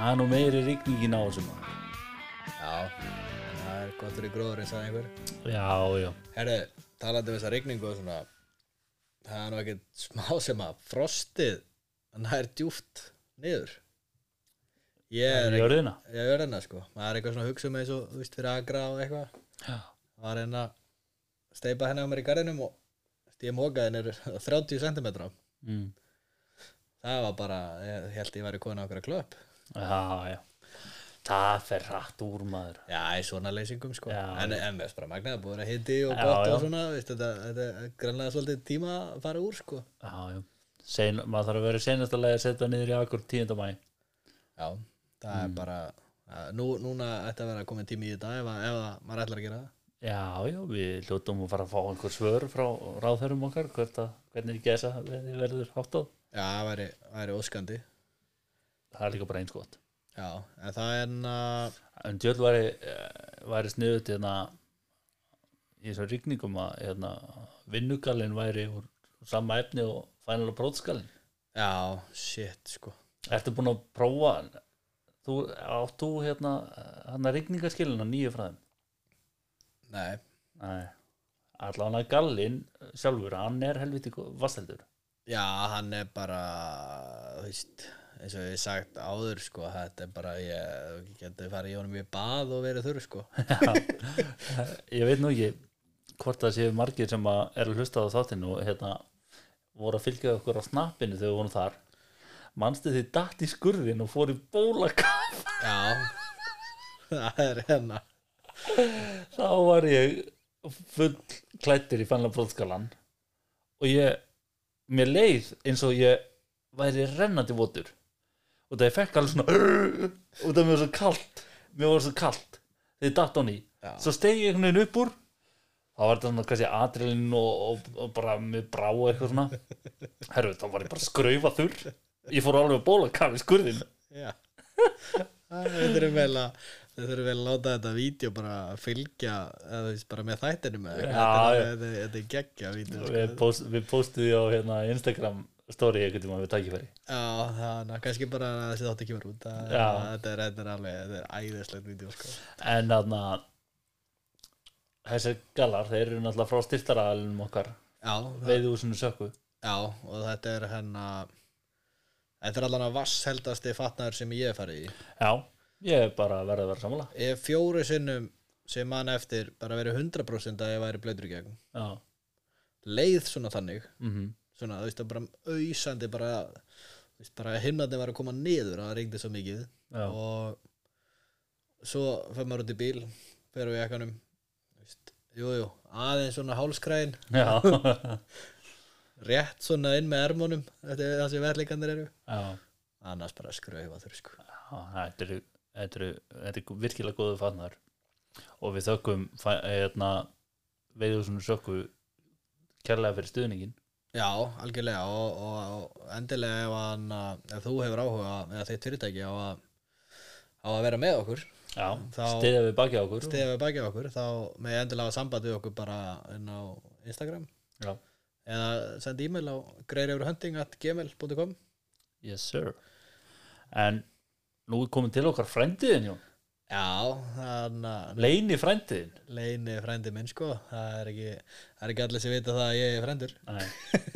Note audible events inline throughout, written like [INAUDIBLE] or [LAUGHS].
Það er nú meiri rigningin á þessum maður. Já, það er gott fyrir gróður eins og einhver Já, já. Herru, talandi um þessa rigningu og svona Það er nú ekkert smá sem að frostið hann er djúft niður Ég er ekki Jörðina. Ég er hérna sko, maður er eitthvað svona að hugsa um eins og, þú veist, fyrir agra og eitthvað Já. var hérna steipa henni á mér í garðinum og ég mókaði henni 30 cm Mm. það var bara, ég held ég væri kona okkur að klöpp Já, já. Það fer rætt úr maður. já, í svona leysingum sko Já, en, en við bara magnaði búið að hitti og gott og svona, veist, þetta, þetta er grannlega svolítið tíma að fara úr sko. Sein, maður þarf að vera senast að að setja niður í akkur 10. mæ. já, það Mm. er bara að, nú, núna ætti að vera komin tími í þetta ef, að- ef að maður ætlar að gera það Já, já, við hljóttum að fara að fá einhver svör frá ráðherrum okkar, að, hvernig gæsa verður háttað. já, það væri, væri óskandi Það er líka bara eins gott. já, en það er en að En djöld væri, eh, væri sniðut hérna í þessum rigningum að hérna, vinnugallin væri úr sama efni og fænal og brótskallin. já, shit sko Ertu búin að prófa þú, átt þú hérna hann að rigningaskilina nýju frá þeim? nei, Nei, allan að gallin sjálfur, hann er helviti vasteldur. Já, hann er bara, þú veist, eins og ég hef sagt áður, sko, þetta er bara, ég geti farið í honum í bað og verið þurr, sko. [LAUGHS] Ég veit nú ekki hvort það séu margir sem að er að hlusta á þáttinu og hérna voru að fylgja okkur á snappinu þegar við vorum þar. Manstu því datt í skurðin og fór í bólakaf [LAUGHS] Já, það er hérna. þá var ég full klættur í fannlega bróðskalan og ég mér leið eins og ég væri rennandi votur og það ég fekk alveg svona og það mér var svo kalt mér var svo kalt þegar ég datt á ný Já. svo stegi ég einhvern veginn upp úr þá var þetta svona kannski adrenalin og, og, og bara með brá og eitthvað svona herru þá var ég bara skraufa þurr ég fór alveg að bóla kafi skurðin Já. Við þurfum vel að, við þurfum vel að láta þetta vídeo bara fylgja, eða bara með þættinu með. Já, þetta, er- geggja vídeo, sko. við, post, við postuðum því á hérna, Instagram story einhvern tímann við tækifæri. Já, þannig að kannski bara að þessi þátti kemur út. Það, Já. þetta, er, er alveg, þetta er æðislegt vídeo, sko. en þarna þessir gallar, þeir eru náttúrulega frá styrtaraðalunum okkar. Já, það, veiðúsinu sökku. Já, og þetta er hérna Þetta er allan að vassheldasti fatnaður sem ég hef farið í. Já, ég er bara verið að vera sammála. Ég hef fjóri sinnum sem mann eftir bara verið 100% að ég væri blöytur í gegn. Já, Leið svona þannig. Mhm Svona, þú veist, bara auðsandi bara, þú veist, bara himnandi var að koma niður það ringdi svo mikið. Já. og svo fer maður út í bíl fer við jakkanum þú veist, jú, jú, aðeins svona hálskræðin [LAUGHS] rétt svona inn með ermunum þetta er það sem verðleikandir eru. Já, annars bara skraufa þurr sko. Þetta eru þetta eru, þetta er virkilega góðu fatnar og við þökkum hérna, veiðúsinu sökku kærlega fyrir stuðningin Já, algjörlega og, og, og endilega ef, hann, ef þú hefur áhuga eða þitt fyrirtæki á að, á að vera með okkur stiðja við baki á okkur. stefa við baki á okkur þá með endilega samband við okkur bara inn á Instagram. Já, eða senda e-mail á greirefurhunting.gmail.com yes sir. En nú er komin til okkar frændiðin Jón Já, þannig að leini frændiðin leini frændi minn sko. Það er ekki, það er ekki allir sem vita það að ég er frændur. Nei.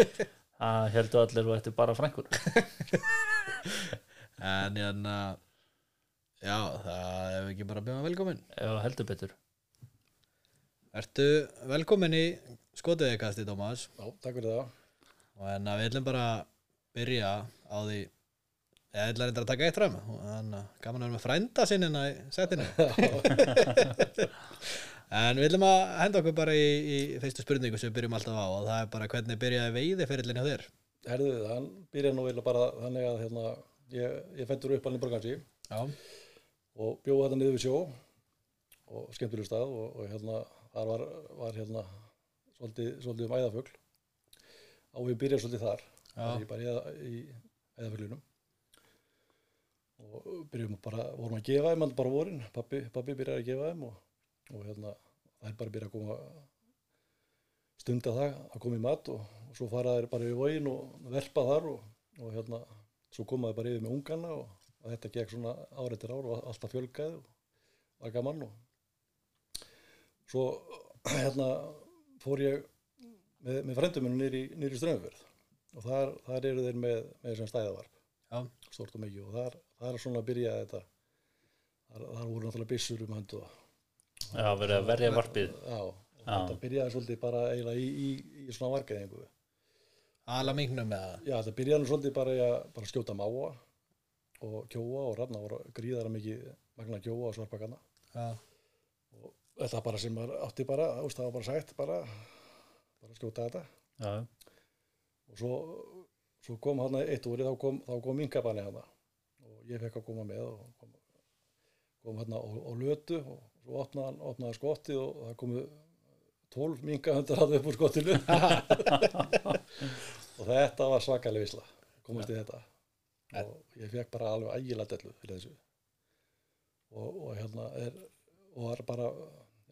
[LAUGHS] það heldur allir og þetta er bara frængur [LAUGHS] en hérna já, það er ekki bara að byrja velkomin ef heldur betur. Ertu velkomin í skotiðikasti, Tómas? Já, takk fyrir það. og en við ætlum bara að byrja á því ég ætla reyndar að taka eitt fram. Að gaman að vera með frænda sinnina í setinu. En við ætlum að henda okkur bara í, í fyrstu spurningu sem við byrjum alltaf á og það er bara hvernig byrjaði veiði fyrirlin hjá þér? Herðu, hann byrjaði nú eiginlega bara þannig að hérna, ég, ég fættur upp alveg borgansi og bjóði þetta niður við sjó og skemmtileg stað og, og hérna, þar var, var hérna svolítið, svolítið um æðafugl. Og við byrjaði svolítið þar. Ég bara í, í æðafuglinum og byrjum bara, vorum að gefa þeim allir bara vorin, pappi, pappi byrjaði að gefa þeim og, og hérna, er bara byrjað að koma stunda það að koma í mat og, og svo fara þeir bara í vógin og verpa þar og, og hérna, svo koma þeir bara yfir með ungana og, og þetta gekk svona ár eftir ár og alltaf fjölgaði og var gaman og svo [CLEARS THROAT] hérna fór ég með, með frendum minn nýri, nýri strömmverð og þar, þar eru þeir með, með stæðavarp. Stort og mikið. Og þar, þar er svona að byrja þetta. Þar, þar voru náttúrulega byssur um hönd og Já, verið að verja varpið. Já, og þetta byrjaði svolítið bara eiginlega í, í, í svona varkaðingu ala mingnum með það. já, þetta byrjaði svolítið bara í að bara skjóta máa og kjóa og ranna voru gríðara mikið magna kjóa og svarpakana Já, þetta bara sem var átti bara, veist, það var bara sagt bara, bara skjóta þetta. Já, og svo, svo kom hann eitt úri þá kom, þá kom minkabanni hann og ég fekk að koma með og kom, kom hann á, á lötu og svo opnaði opnaði skottið og það komu 12 minkahundar hann upp úr skottinu. [LAUGHS] Og þetta var svakalega visla komast í þetta. Og ég fekk bara alveg ægilega dellu fyrir þessu. Og, og hérna er og var bara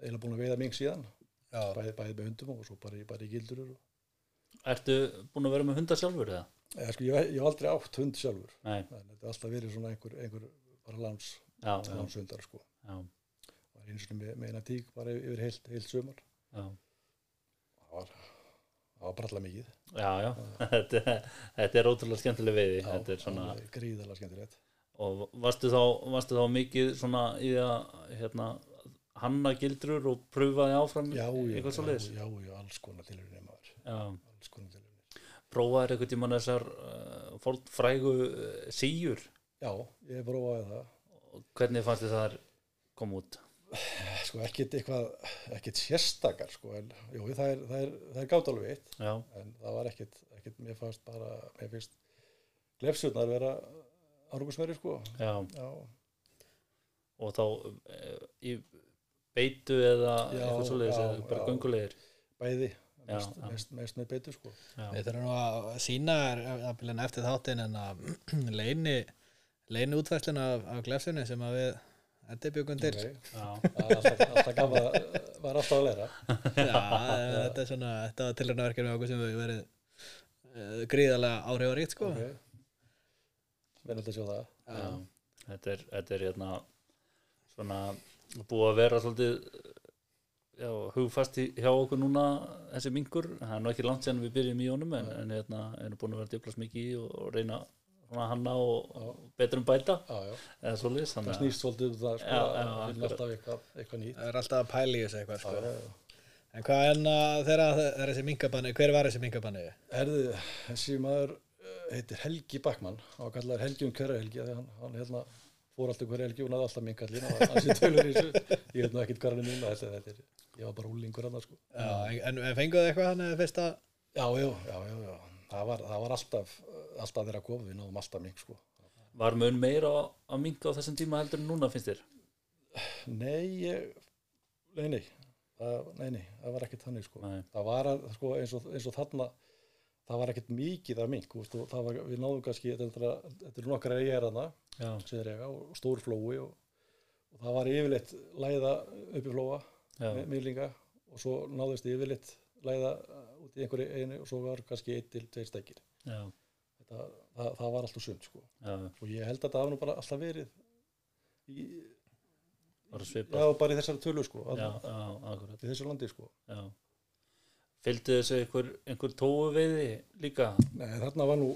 eiginlega búin að veiða mink síðan já, bæði, með hundum og svo bara, í- bara í gildurur og Ertu búin að vera með hunda sjálfur eða? Eða, sko, ég, ég hef aldrei átt hund sjálfur. Nei, þetta er alltaf verið svona einhver, einhver bara lands, já, já, landshundar sko. já, var eins og með, með eina tík bara yfir heilt, heilt já. það var, það var bralla mikið. Já, já, [LAUGHS] þetta, þetta er ótrúlega skemmtileg veiði, þetta er svona, alveg gríðalega skemmtilegt. Og varstu þá, varstu þá mikið svona í að, hérna, hanna gildrur og pröfaði áfram já, já, eitthvað svo já, leiðis? já, já, alls konar tilhörinu maður. Já, alls konar tilhörinu prófaði eitthvað tímann þessar uh, frægu uh, síjur já, ég prófaði það. Og hvernig fannst þið það koma út? [SIGHS] sko ekkit eitthvað, ekkit sérstakar sko, en jú, það er, er, er gátt alveg eitt. Já, en það var ekkit, ekkit mér fannst bara, mér finnst glefsutnar vera árugusveri sko. Já, já, og þá uh, í beitu eða Já, eitthvað svo leiðis, já, eða bara já. göngulegir bæði mest, já. mest, mest með beitu sko Já, við þurfum nú að sína þér eftir þáttin en að [CLEARS THROAT] leini, leini útfæslun af, af glefsinu sem að við þetta er bjökum til. Já, Það var alltaf að læra [LAUGHS] Já, þetta er svona, þetta var tilhörnaverkefni með okkur sem við verið uh, gríðarlega áhrifaríkt sko. okay. Spennandi að sjá það já. Þetta er, þetta er hérna svona búið að vera svolítið já, hugfast hjá okkur núna þessi mingur, það er nú ekki langt sen við byrjum í honum en, en hérna erum búin að vera djöflast mikið í og, og reyna svona hanna og, og betur um bæta. Já, eða svo liðs það snýst svolítið um það sko, akkurat. alltaf eitthvað, eitthvað nýtt. Það er alltaf að pæla í þessu eitthvað sko. En hvað en að þeirra er þessi minkabanni, hver var þessi minkabanni? Herðu, þessi maður eh, heitir Helgi Backmann og kallar Helgi um hverja Helgi því hann, hann hérna fór alltaf hverja Helgi og náði alltaf minkallin og hann sé tölur í þessu. Ég veit nú ekkit hvað hann er núna þetta, þetta er, ég var bara úlingur hann sko. Já, en, en fenguðu eitthvað hann eða fyrsta? já, já, já, já, já. Það, var, það var alltaf alltaf þeirra komið, við náðum alltaf mink sko. Var mun meira að minka á þessum tíma heldur en núna finnst þér? nei, ég, nei, nei það, nei, nei, það var ekkit þannig sko. Það var að, sko, eins, og, eins og þarna það var ekkit mikið af mink veist, og það var, við náðum kannski þetta er, er eigar hana Já, Syðrega og stór flói og, og það var yfirleitt læða upp í flóa, miðlinga og svo náðist yfirleitt læða uh, út í einhverju einu og svo var kannski eitt til tveir stekkir. já, Þetta, það, það var alltaf sund sko. Og ég held að það hafa nú bara alltaf verið í, já, bara í þessari tölu sko, Já, já, í þessu landi sko. Já. Fylgdu þessu einhver, einhver tóu veiði líka? Nei, þarna var nú,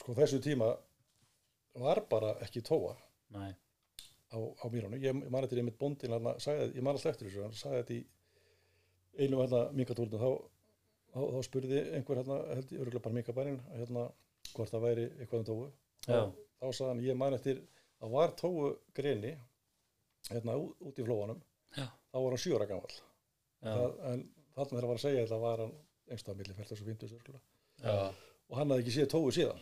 sko þessu tíma var bara ekki tóa. Nei, á, á mýranu. Ég, man eftir einmitt bóndin, hann sagði, ég man alltaf eftir þessu, hann sagði þetta í einu hérna minkatúrinu, þá, þá, þá spurði einhver hérna, held ég, örgulega bara minkabærin, hérna, hvort það væri eitthvað um tóu. Þá, þá sagði hann, ég man eftir, það var tóu greni, hérna, út í flóanum, Já. þá var hann sjóra Það, en þarna þegar hann var að segja þetta var hann einstað milli fæltast og 50 örgulega. já, Og hann hafði ekki séð tóu síðan,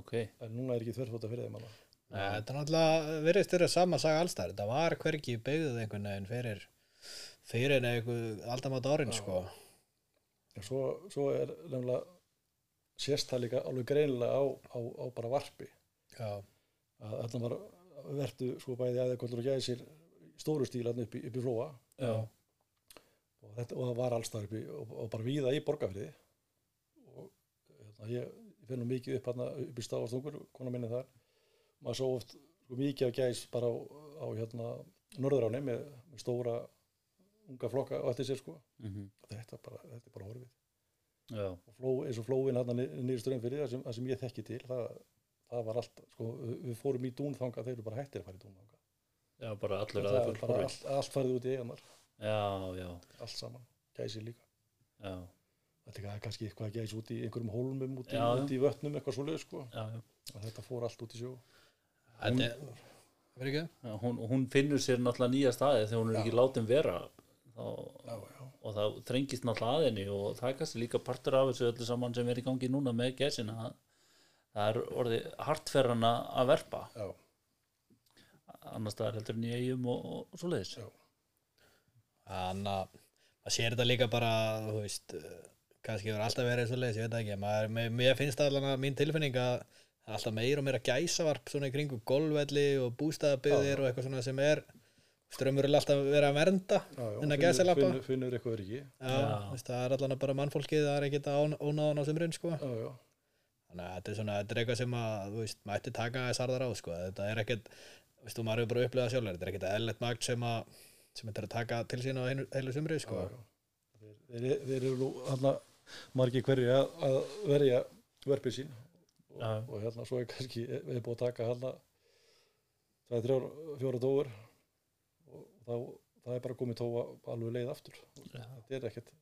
ok en núna er ekki þverfóta fyrir þeim hann. Nei, Þetta er náttúrulega verið styrir sama saga allstæður. Þetta var hvergi byggðuð einhvern veginn fyrir fyrir einhver aldamátt árin sko. En svo, svo er nefnilega sést það líka alveg greinilega á, á, á bara varpi. Já, að þarna var vertu sko bæði aðeins og gæsir í stóru stíl upp í, upp í flóa. Já, og, þetta, og það var allstar upp í, og, og bara víða í borgarfriði og hérna, ég, nú mikið upp hann upp í stafastungur, kona minni þar maður svo oft sko, mikið af gæs bara á, á hérna norðuráni með, með stóra unga flokka á eftir sér sko. Mhm, þetta er bara, þetta er bara horfið. Og fló, eins og flóin hann nýri strömmfyrir það sem, sem ég þekki til það, það var allt, sko, við- fórum í dúnþanga þeir eru bara hættir að fara í dúnþanga já, bara að bara horfið. allt, allt farið út í eiganar já, já, allt saman, gæsi líka. Já, þetta er kannski eitthvað gæs út í einhverjum hólmum út í, út í vötnum eitthvað svoleið sko. Já, já. að þetta fór allt út í sjó Þetta er, verður? Já, hún, hún finnur sér náttúrulega nýja staði þegar hún er ekki látin vera. Þá, já, já, og það þrengist náttúrulega að henni og það er kannski líka partur af þessu öllu saman sem er í gangi núna með gæsina það er orðið hartferðana að verpa. Já, annars staðar heldur en í eigum og, og, svoleiðis. Já. Þannig að maður sér þetta líka bara, þú veist, eh, kannski hefur alltaf verið svo leiðis, ég veit það ekki, maður, mér, finnst allan að mín tilfinning að það er alltaf meira og meira gæsavarp svona í kringu golfvelli og bústæðabyggðir og eitthvað svona sem er strömmur er alltaf verið að vernda en að Finnur- gæsalappa. finnur, finnur eitthvað öryggi Já, Já. það er allan að bara mannfólkið, það er ekkert að ónáðan á sumrun, sko. Þannig að þetta er svona, þetta er eitthvað sem að, þú veist, mætti taka þess harðar á, sko. Þetta er ekkert, þú veist, þú maður hefur bara upplegað sjálfur, þetta er ekkert eðlert magt sem að, sem þetta er að taka til sín á heilu, heilu sumri, sko. Þeir, þeir, þeir eru nú hann margir hverju að, að verja verpið sín og, Já. og hérna svo er kannski við erum búið að taka hann það er þrjár, fjóra tófur og þá það er bara komið tófa alveg leið aftur. Já. þetta er ekkert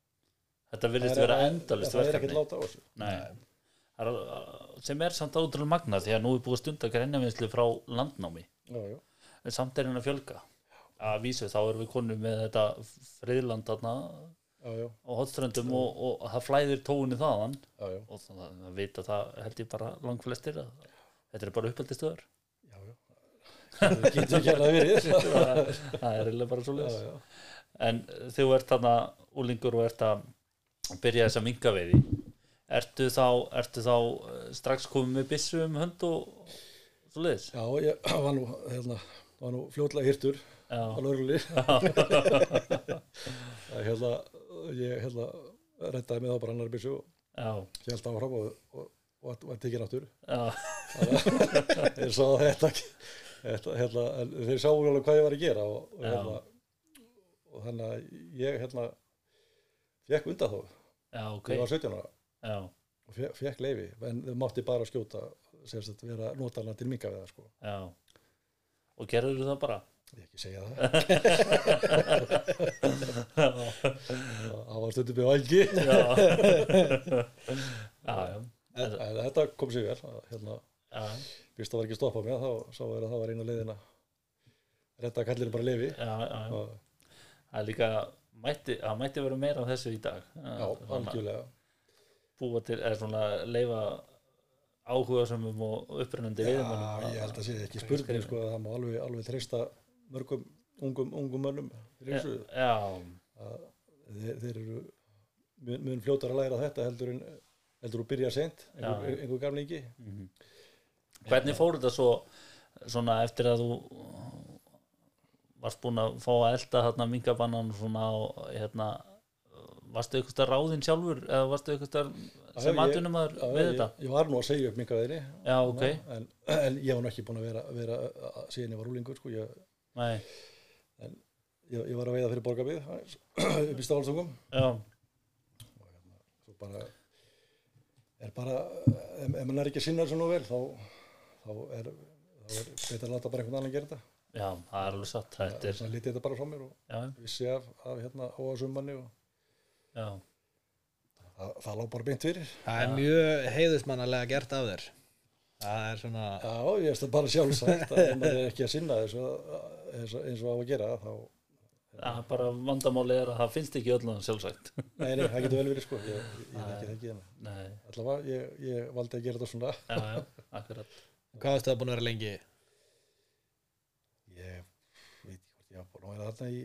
þetta er- vera endalist það er ekkert láta á þessu. Sem er samt ótrúlega magna því að nú er búið stund að grænjavinslu frá landnámi. Já, já, en samt er að fjölga. Að vísu þá erum við konum með þetta friðland þarna á hotströndum og, og það flæðir tóunni þaðan. Já, já, og það, það vita það held ég bara langflestir að þetta er bara já. það getur ekki að verið. [LAUGHS] Það er eiginlega bara svo já, en þú ert þarna úlingur og ert að byrja þessa minkaveiði. Ertu þá, ertu þá eh, strax komið með byssu um hönd og svo leiðis já, ég [CLEARS THROAT] var nú hérna, var nú fljótlega hirtur á hérna [LAUGHS] ég hérna reddaði með þá bara annar byssu og held áfram og, og, og var tekinn aftur. Já, þeir sá þetta, þeir sáu alveg hvað ég var að gera og, og, hérna, og þannig að ég hérna fekk undan þó, já, ok. Ég var 17 ára. Já, og fe- fekk leifi, en þau mátti bara skjóta sagt vera nota hana til minga við það sko, og gerður það bara ég ekki segja það. [LAUGHS] Það var stundum með valgi [LAUGHS] þetta kom sér vel. Að, hérna, já, fyrst það var ekki stoppað með þá sá er að það var eina leiðina redda kallinu bara og, það er líka mætti, það mætti vera meira af þessu í dag. Já, algjörlega. búa til, eða svona leifa áhugasamum og upprennandi Já, veiðmönnum ég held að sé ekki spurning sko að það má alveg, alveg treysta mörgum ungum, ungum mönnum já, að þeir, þeir eru mun, fljótar að læra þetta heldur en heldur að byrja sent einhver, einhver gamlingi. Hvernig fór þetta svo svona eftir að þú varst búin að fá að elda þarna mingabannan svona og hérna varstu eitthvað stað ráðinn sjálfur eða varstu eitthvað stað sem atvinnum Já, við ég, þetta? ég var nú að segja upp minkaveðinni já, ok, en, en ég var nú ekki búin að vera, vera að- síðan ég var úlingur sko, ég, nei, ég, ég var að veiða fyrir borgarbið [CLEARS THROAT] upp í stálstungum já. Svo bara er bara, ef, ef mann er ekki að sinna þessu nú vel þá, þá er þá er betur að láta bara einhvern annan gera þetta. Já, það er alveg satt þetta er, vegna lítið þetta bara frá mér og já, vissi af, af hérna óasummanni og já, það, það lág bara beint fyrir. Það er mjög heiðusmannalega gert af þér. Það er svona, já, ég veist það bara sjálfsagt að maður er ekki að sinna þessu eins og, eins og á að gera þá, það er bara vandamálið er að það finnst ekki öllum sjálfsagt. Nei, nei, það getur vel verið sko. Ég, ég þekki það ekki nei, allavega, ég, ég valdi að gera þetta svona. Já, já, akkurat. Hvað varstu það búin að vera lengi? ég veit ekki hvort ég var búin að vera þarna í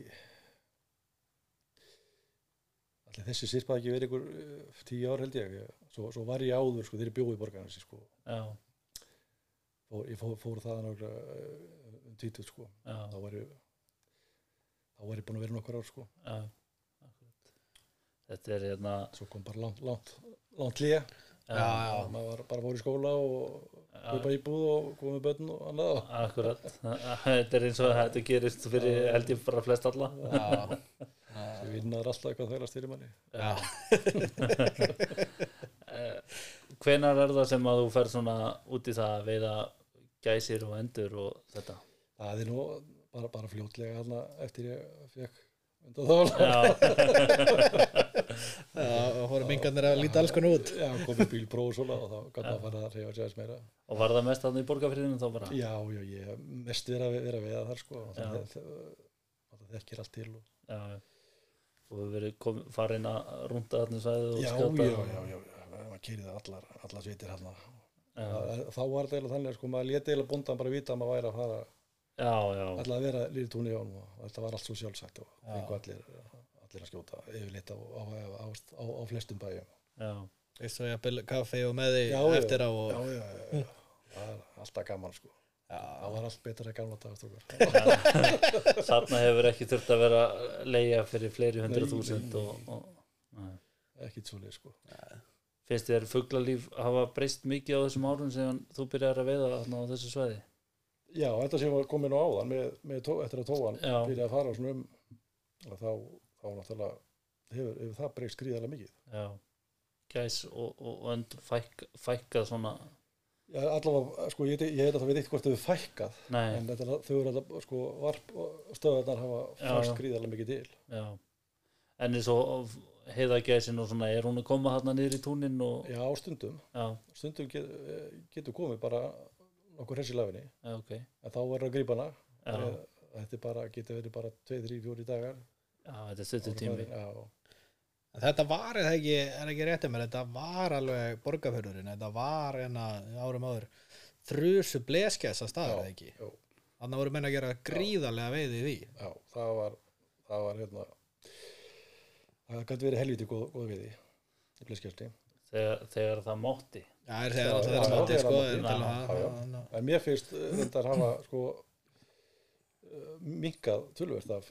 allir þessi sirpa ekki verið ykkur uh, tíu ár held ég. Svo, svo var ég áður sko, þegar ég bjóði í borgarnasi sko. já, fór, ég fór, fór það náttúrulega títut sko. já, þá var ég þá var ég búin að vera nokkur ár sko. já þetta er hérna svo kom bara langt, langt, langt já. maður var bara fór í skóla og kaupa íbúð og koma með börn og annað akkurat. [LAUGHS] Þetta er eins og þetta gerist fyrir held ég bara flest alla. Já, [LAUGHS] sem vinnar alltaf eitthvað þælast fyrir manni. Já. [LAUGHS] hvenar er það sem að þú fer svona út í það að veiða gæsir og endur og þetta það er nú bara, bara fljótlega hana, eftir ég fekk undan [LAUGHS] þá og fóru mingarnir að líta alls konar út. já, komið bílpróf og svona og þá gæti maður að fara að reyfa sér meira. Og var það mest þannig í borgarfriðinu þá bara? Já, já, ég mest vera, vera við þar sko. Og það, það, það þekkir allt til og, já, og við verið kom, farin að rúnda þarna svæðið og skjóta já, já, já, já, maður kýrði það allar, allar sveitir hérna þá var þetta eiginlega þannig sko, maður leti eiginlega bóndan bara vita að maður væri að fara allar að vera lítið túnni á honum og þetta var allt svo sjálfsagt og fengu allir, allir að skjóta yfirleitt á, á, á, á, á flestum bæjum. Já, Veist svo ég að byrja kaffi og með því Já, já. eftir á og... já, já, já, já. það er alltaf gaman sko. Já, það var allt betra í gamla dag [LAUGHS] þarna hefur ekki þurft að vera leia fyrir fleiri hundru Nei, þúsund nei, og, og, nei. sko. Finnst þér fuglalíf hafa breyst mikið á þessum árum sem þú byrjar að veiða á þessu svæði já, þetta sem var komin á áðan með, með tó, eftir að tóan byrja að fara um að þá, þá náttúrulega hefur, hefur það breyst gríðarlega mikið. Já, gæs og, og, önd fæk, fækkað svona. Já, allavega, sko, ég, ég að það veit eitthvað þau fækkað nei, en þetta, þau eru alltaf, sko, varp stöðarnar hafa já. gríðarlega mikið til. Já. En eins og heiða gæsin og svona er hún að koma þarna niður í túnin og já, stundum, já, stundum get, eh, getur komið bara nokkur hessi lafinni. Já, ok. En þá verður að grípa hana. Eh, þetta er bara, getur verið bara 2, 3, 4 dagar. Já þetta er stuttur tími. já, En Þetta var eða ekki, er ekki réttið mér, þetta var alveg borgarfjörðurinn, þetta var enna árum áður þrusu bleskjæs að staðar eða ekki. já, Þannig voru menn að gera gríðarlega veiði í því. já, það var það var hérna það gæti verið helviti góð, góð því í bleskjöldi. Þegar, þegar það mátti Já, er þegar alltaf þeirra þegar sko, er að en mér finnst eh, reyndar hafa sko minkað tölvert af,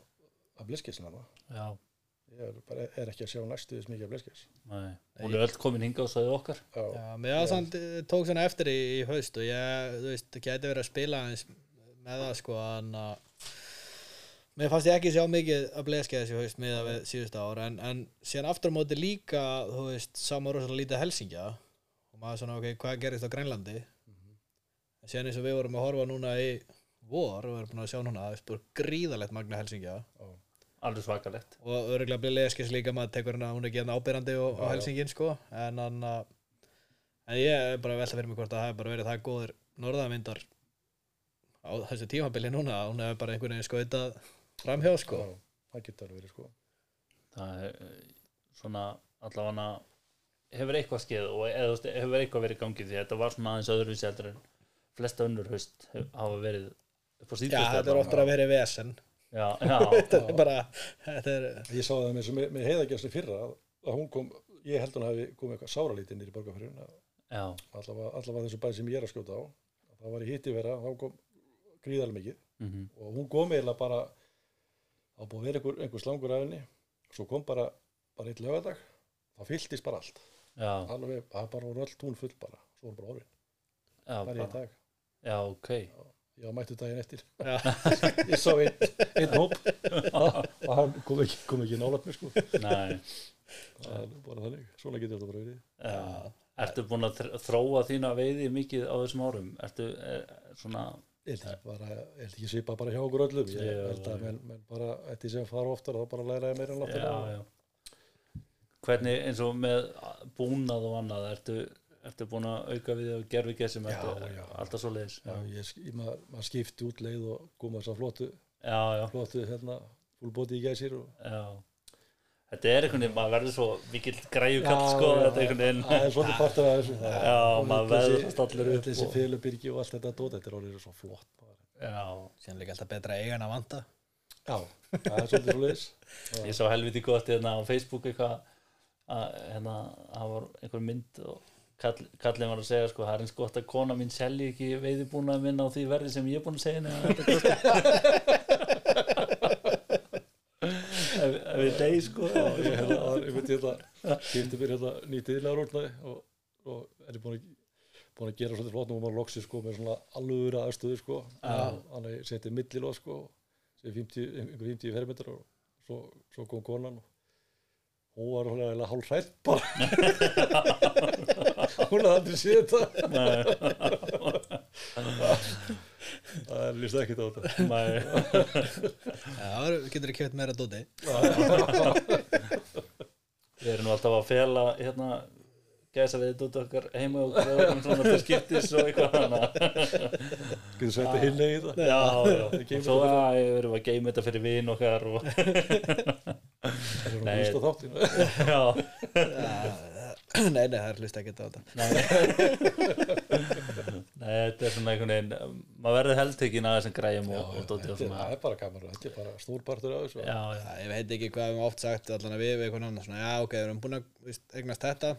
af bleskjölsina já, ég er, bara, er ekki að sjá næstu þess mikið af bleskjöls nei, hún er öll komin hinga og sagði okkar. Já, Já, mér var samt, eh, tók svona eftir í, í haust og ég, þú veist, gæti verið að spila eins með það, sko, en að mér fannst ég ekki sjá mikið að bleskja þessi haust með það við síðustu ár, en, en síðan aftur á móti líka, þú veist, sama rosalega lítið helsingja og maður svona, ok, hvað gerist á Grænlandi? En síðan eins og við vorum að horfa núna í vor, við erum búin að sjá núna, það er spúr gríðalegt magna helsingja. Alveg svakalegt. Og örgulega bleskis líka maður tekur hérna, hún er ekki hérna ábyrrandi og, og Já, já. helsingin sko. En hann að en ég er bara að velta fyrir mig hvort að það hefur bara verið það góður norðamindar á þessu tímabili núna að hún hefur bara einhvern veginn skautað framhjá sko. Það getur alveg verið sko. Það er eh, svona allavega hefur eitthvað skeið og veist, hefur eitthvað verið í gangi því þetta var svona aðeins öðruvísi heldur en flesta önnur haust hef- hafa verið upp á Já, síðustu þetta er oftar að verið vesen. Já, [LAUGHS] já, þetta er bara þetta er, ég sá það með, með, með heiðagjastli fyrra að, að hún kom, ég held hún hafi komið eitthvað sáralítið nýri borgarfyririnn já, allavega, allavega þessu bæ sem ég er að skjóta á það var í hitti vera, þá kom gríðarlega mikið. Mhm, og hún kom eiginlega bara á búið að vera einhver, einhver slangur af henni svo kom bara, bara eitt lögadag þá fylltist bara allt. já, alveg, bara voru öll tún full bara svo voru bara orðin, já, bara í dag. Já, ok. Ég var mættu daginn eftir. Já, [LAUGHS] ég sá einn, einn hóp. [LAUGHS] Og hann kom ekki, kom ekki nálat mér sko. Nei, bara þannig, svona getur þetta bara verið. Já. Ertu búin að þr- þróa þína veiði mikið á þessum árum? Ertu er, svona, ég held ekki ég ekki svipa bara hjá okkur öllum. Ég Já, held að já. menn, bara, eftir sem fara oftar þá bara læra ég meira en já, já Hvernig eins og með búnað og annað, ertu, ertu búin að auka við og gerfi gessum, Já, ertu já. alltaf svo leiðis? Já, ég, sk- ég, maður, maður skipti út leið og koma þess að flottu, já, já, flottu hérna, fullbóti í gæsir og já. Þetta er einhvern veginn, maður verður svo mikill græjukall, sko, já, þetta er einhvern veginn. það er svolítið partur af þessu Já, maður veðrast allir upp þessi félubyrgi og allt þetta dót, þetta er orðið svo flott. Já, líka alltaf betra að eiga en að vanta já, það er svolítið svo leiðis ég sá helviti gott hérna á Facebook eitthvað að hérna, það var einhver mynd og kall, kallin var að segja sko, það er eins gott að kona mín selji ekki veiðibúnaði minn á því verði sem ég er búin að segja [LAUGHS] þetta ef, ég degi sko. Var- ég veit hérna, kýrti mér hérna nýtt yðlega rúrnaði og svo er búin að búin að gera svolítið flott nú maður loksi sko með svona alvöru aðstöðu sko. Þannig að ég seti millilóð sko sem 50, einhver 50 fermetrar og svo, svo kom konan og hún var hún eiginlega hálf hrætt bara. [LAUGHS] Hún hafði aldrei séð þetta. Það er líst ekkert á þetta. Nei, Já, getur ekki kjöpt meira dóti. Við erum nú alltaf að fela hérna gæsa við þetta okkar heima og gráðum svona til skiptis og eitthvað hana getur sett að hinna í það? Já, já, og svo að við erum að geima þetta fyrir vin okkar og það er svona hlusta þáttinu [LAUGHS] já, Nei, nei, það er hlust ekki á þetta. Nei. Nei, þetta er svona einhvern veginn maður verður heldtekinn að þessum græjum svona er bara gaman þetta er bara stórpartur af þessu. Ég veit ekki hvað við höfum oft sagt allan að við við eitthvað svona, já ok, við erum búin að eignast þetta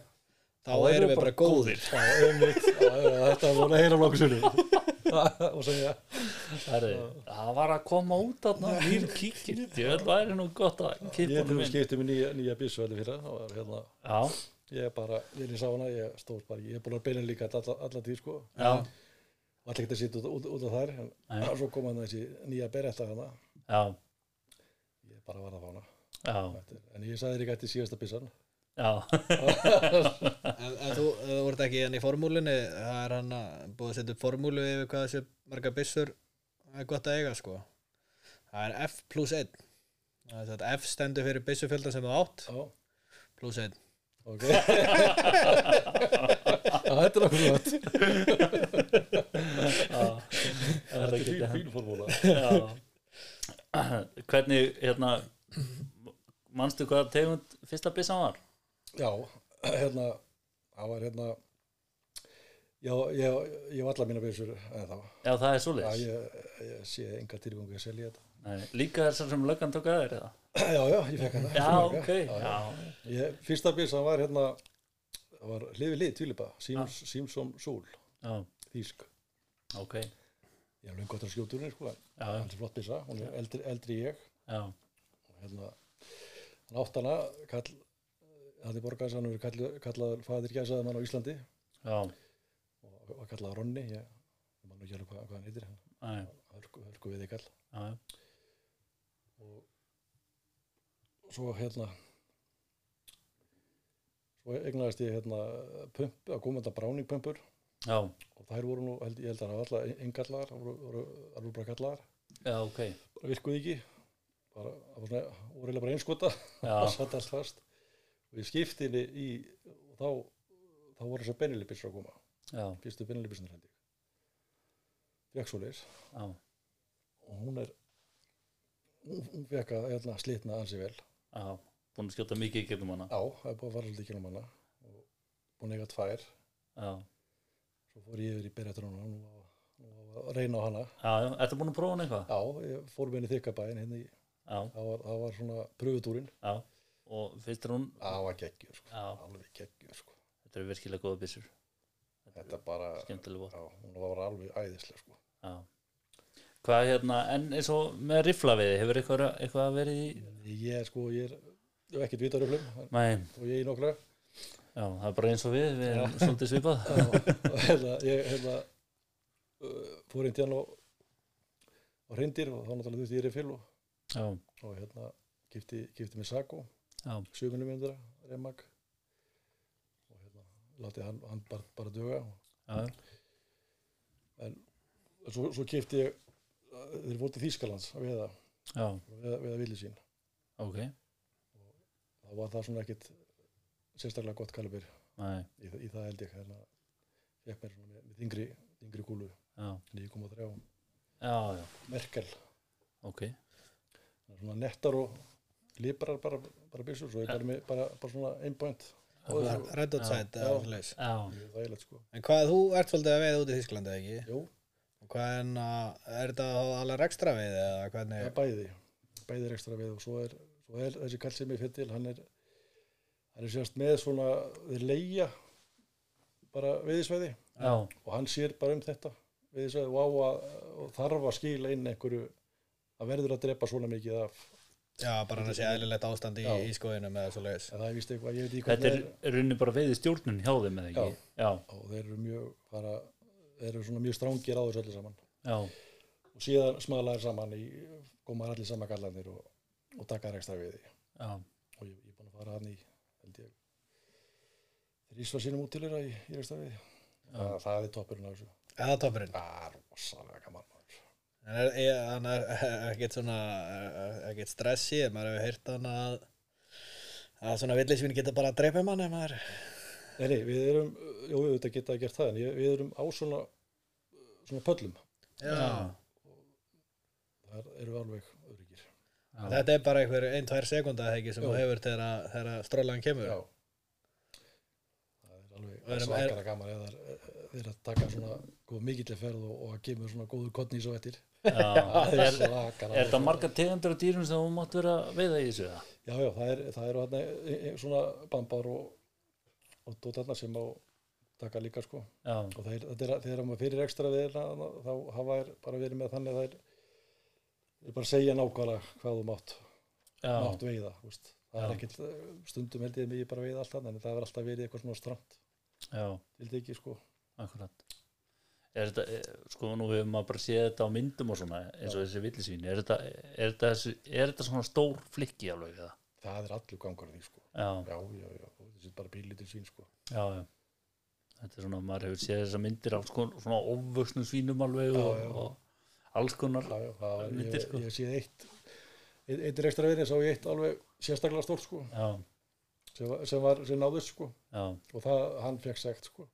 þá erum við bara góðir. Já, einmitt. Já, já, þetta er búin að heyra nokkuð sunni [LAUGHS] og segja Herri, það var að koma út að nýr kíkir. Ég væri nú gott að ég kippa er honum til inn. skipti með nýja, nýja allir fyrir það hérna Já, ég er bara, ég sá hana, ég stóð bara ég er búin að beina líka alla, alla tíð sko. Og allir geta sitt út, út, út af þær en Nei. [CLEARS THROAT] svo kom hann þessi nýja beretta hana já, ég bara var að fá hana. Já, Þetta er- en ég sagði þér ekki eftir síðasta byssan já [LAUGHS] En, en þú, þú voru ekki hann í formúlinni það er hann að búið að setja upp formúlu yfir hvað þessi marga byssur er gott að eiga sko. Það er F plus 1 það er þetta F stendur fyrir byssufjöldan sem þú átt. Já, plus 1 ok. Þetta er nokkuð gott. Þetta er fín, fín formúla. Já. Hvernig, hérna manstu hvað tegund fyrsta byssan var? Já, [CLEARS THROAT] hérna það var hérna já, ég, ég var allar mína byssur en þá Já, það er já, svoleiðis ég, ég sé enga tilgöngu að selja þetta. Nei, Líka þessar sem löggan tók að þér eða? [CLEARS THROAT] já, já, ég fekk hana. Já, ok, já, já, já. Ég, fyrsta byssan var hérna það var hlifið lið, tvílipa Soul, já, þýsk. Ok. Ég lengi gott að skjóta úr henni sko en Já, hann er flott byssa, hún er eldri, eldri ég. Já, og hérna hann átt hana kall er borgars, hann hefur kall, kallaður fadir gæsaði mann á Íslandi. Já, og var kallaður Ronni ég, man nú ekki alveg hvað, hann heitir hörku, við þig kall já, og svo hérna svo egnaðist ég hérna pump, að koma þetta bráningpumpur já, og þær voru nú, held, ég held að það var alltaf inngallaðar, það voru, voru, voru bara kallaðar já, ok. Bara virkuði ekki. Bara, það var svona, voru eiginlega bara einskota það [LAUGHS] satt alls fast og ég skipti henni í og þá, þá voru þessar benilibissur að koma. Já, fyrstu benilibissur hendi fekk svo leis já, og hún er hún, fekk að hérna, slitna ansi vel. Já. Búin að skjóta mikið í gegnum hana. Já, það er búið að fara svolítið ekki um hana. Og búin að eiga tvær. Já, svo fór ég yfir í á að reyna á hana. Já, ertu búin að prófa hann eitthvað? já, ég fór með henni þykkabæin hérna í, Já, það var, það var svona pröfutúrin já Og finnst þér hún, það var geggjur sko, alveg geggjur sko. Þetta eru virkilega góða byssur. Þetta bara, Skemmtileg vopn. já, hún var alveg æðislega sko. Hvað hérna, en eins og með riflaviði, hefur eitthvað, eitthvað verið í ég er sko, ég er ég hef ekkert vitað röflum Nei, og ég er í nokkra. Já, það er bara eins og við, við erum svolítið svipað. Og hérna, ég hérna uh, fór einn tíðan á á reyndir og þá náttúrulega þú veist ég er í fyll og, og hérna kipti, kipti með Sago já, 7 mm remag og hérna láti hann, hann bara, bara döga já, en svo, svo kipti ég þeir fótið Þýskalands að veiða. Já, veiða, veiða villi sín. Ok. Þá var það svona ekkit sérstaklega gott kalibir í, það- í það held ég hérna svona með, með þingri, þingri kúlu. Já, 9,3 já, já, Merkel. Ok. Það svona nettar og líparar bara, bara byssur svo ég bara með bara, bara svona einbænt Red Dot Já. Side eða Já. svoleiðis. Já, það er leitt sko En hvað, þú ert svolítið að veiða út í Þísklandi, ekki? Jú, Og hvað er þetta þá alveg ekstra veið eða það hvernig? er bæði bæði er ekstra við og svo er, svo er þessi kall sem ég fyrir til hann er hann er sérst með svona þeir leigja bara veiðisvæði já, og hann sér bara um þetta veiðisvæði og, og þarf að skila inn einhverju að verður að drepa svona mikið af Já, bara hann að sé eðlilegt ástand í, Já. í skoðinu með svo leiðis en það er vist eitthvað, ég veit ekki Þetta hvernig er runni bara veiði stjórnun hjá þeim eða ekki? Já, og þeir eru mjög bara, þeir eru svona mjög strángir á þessu öllu saman. Já, og síðan smalaðir saman í koma allir saman gallanir og, og taka þær ekstra við því. Já, og ég, ég er búin að fara hann í held ég þrísvar sínum út til þeirra í, í ekstra við það, það er toppurinn á þessu. Eða toppurinn hann er ekkert svona ekkert stressi, maður hefur heyrt hann að að svona villisvín geta bara að dreipa mann ef maður Nei, nei, við erum, jú, þetta geta gert það en ég, við erum á svona svona pöllum, Já, það eru alveg öryggir já. Þetta er bara einhver ein, tvær sekunda ekki sem þú hefur þegar strólan kemur? Já. Það er alveg erum- svakara gaman eða þeir að taka svona góð mikill ferð og, og að kemur svona góður kottni svo eftir. [LAUGHS] Það Er, er er þetta marga tegundur af dýrum sem þú mátt vera að veiða í þessu? Já, já, það, er, það eru hann svona bambar og, og dótarna sem á taka líka sko Já, og þeir, þetta er, þegar maður fyrir ekstra við þá hafa þær bara verið með þannig að þær þeir bara segja nákvæmlega hvað þú mátt, mátt veiða úst. það Já. er ekkert, stundum held ég mig bara veiða alltaf en það er alltaf verið eitthvað svona stramt til þetta ekki sko akkurat. Er þetta, eh, sko nú hefur maður bara séð þetta á myndum og svona eins og þessi villisvín. Er þetta, er þetta, þessi- er þetta svona stór flikki alveg eða? það er allur gangur á því sko Já, já, já, já, þessi er bara bílítil svín sko já, já. Þetta er svona, maður hefur séð þessar myndir af sko, svona ofvöksnum svínum alveg og, og alls konar. já, já, það, var- Myndir, ég, sko. ég sé eitt eitt, er ekstra verið, sá ég eitt alveg sérstaklega stórt sko Já, sem sem, var, sem náðust sko já. og það, hann fekk sekt sko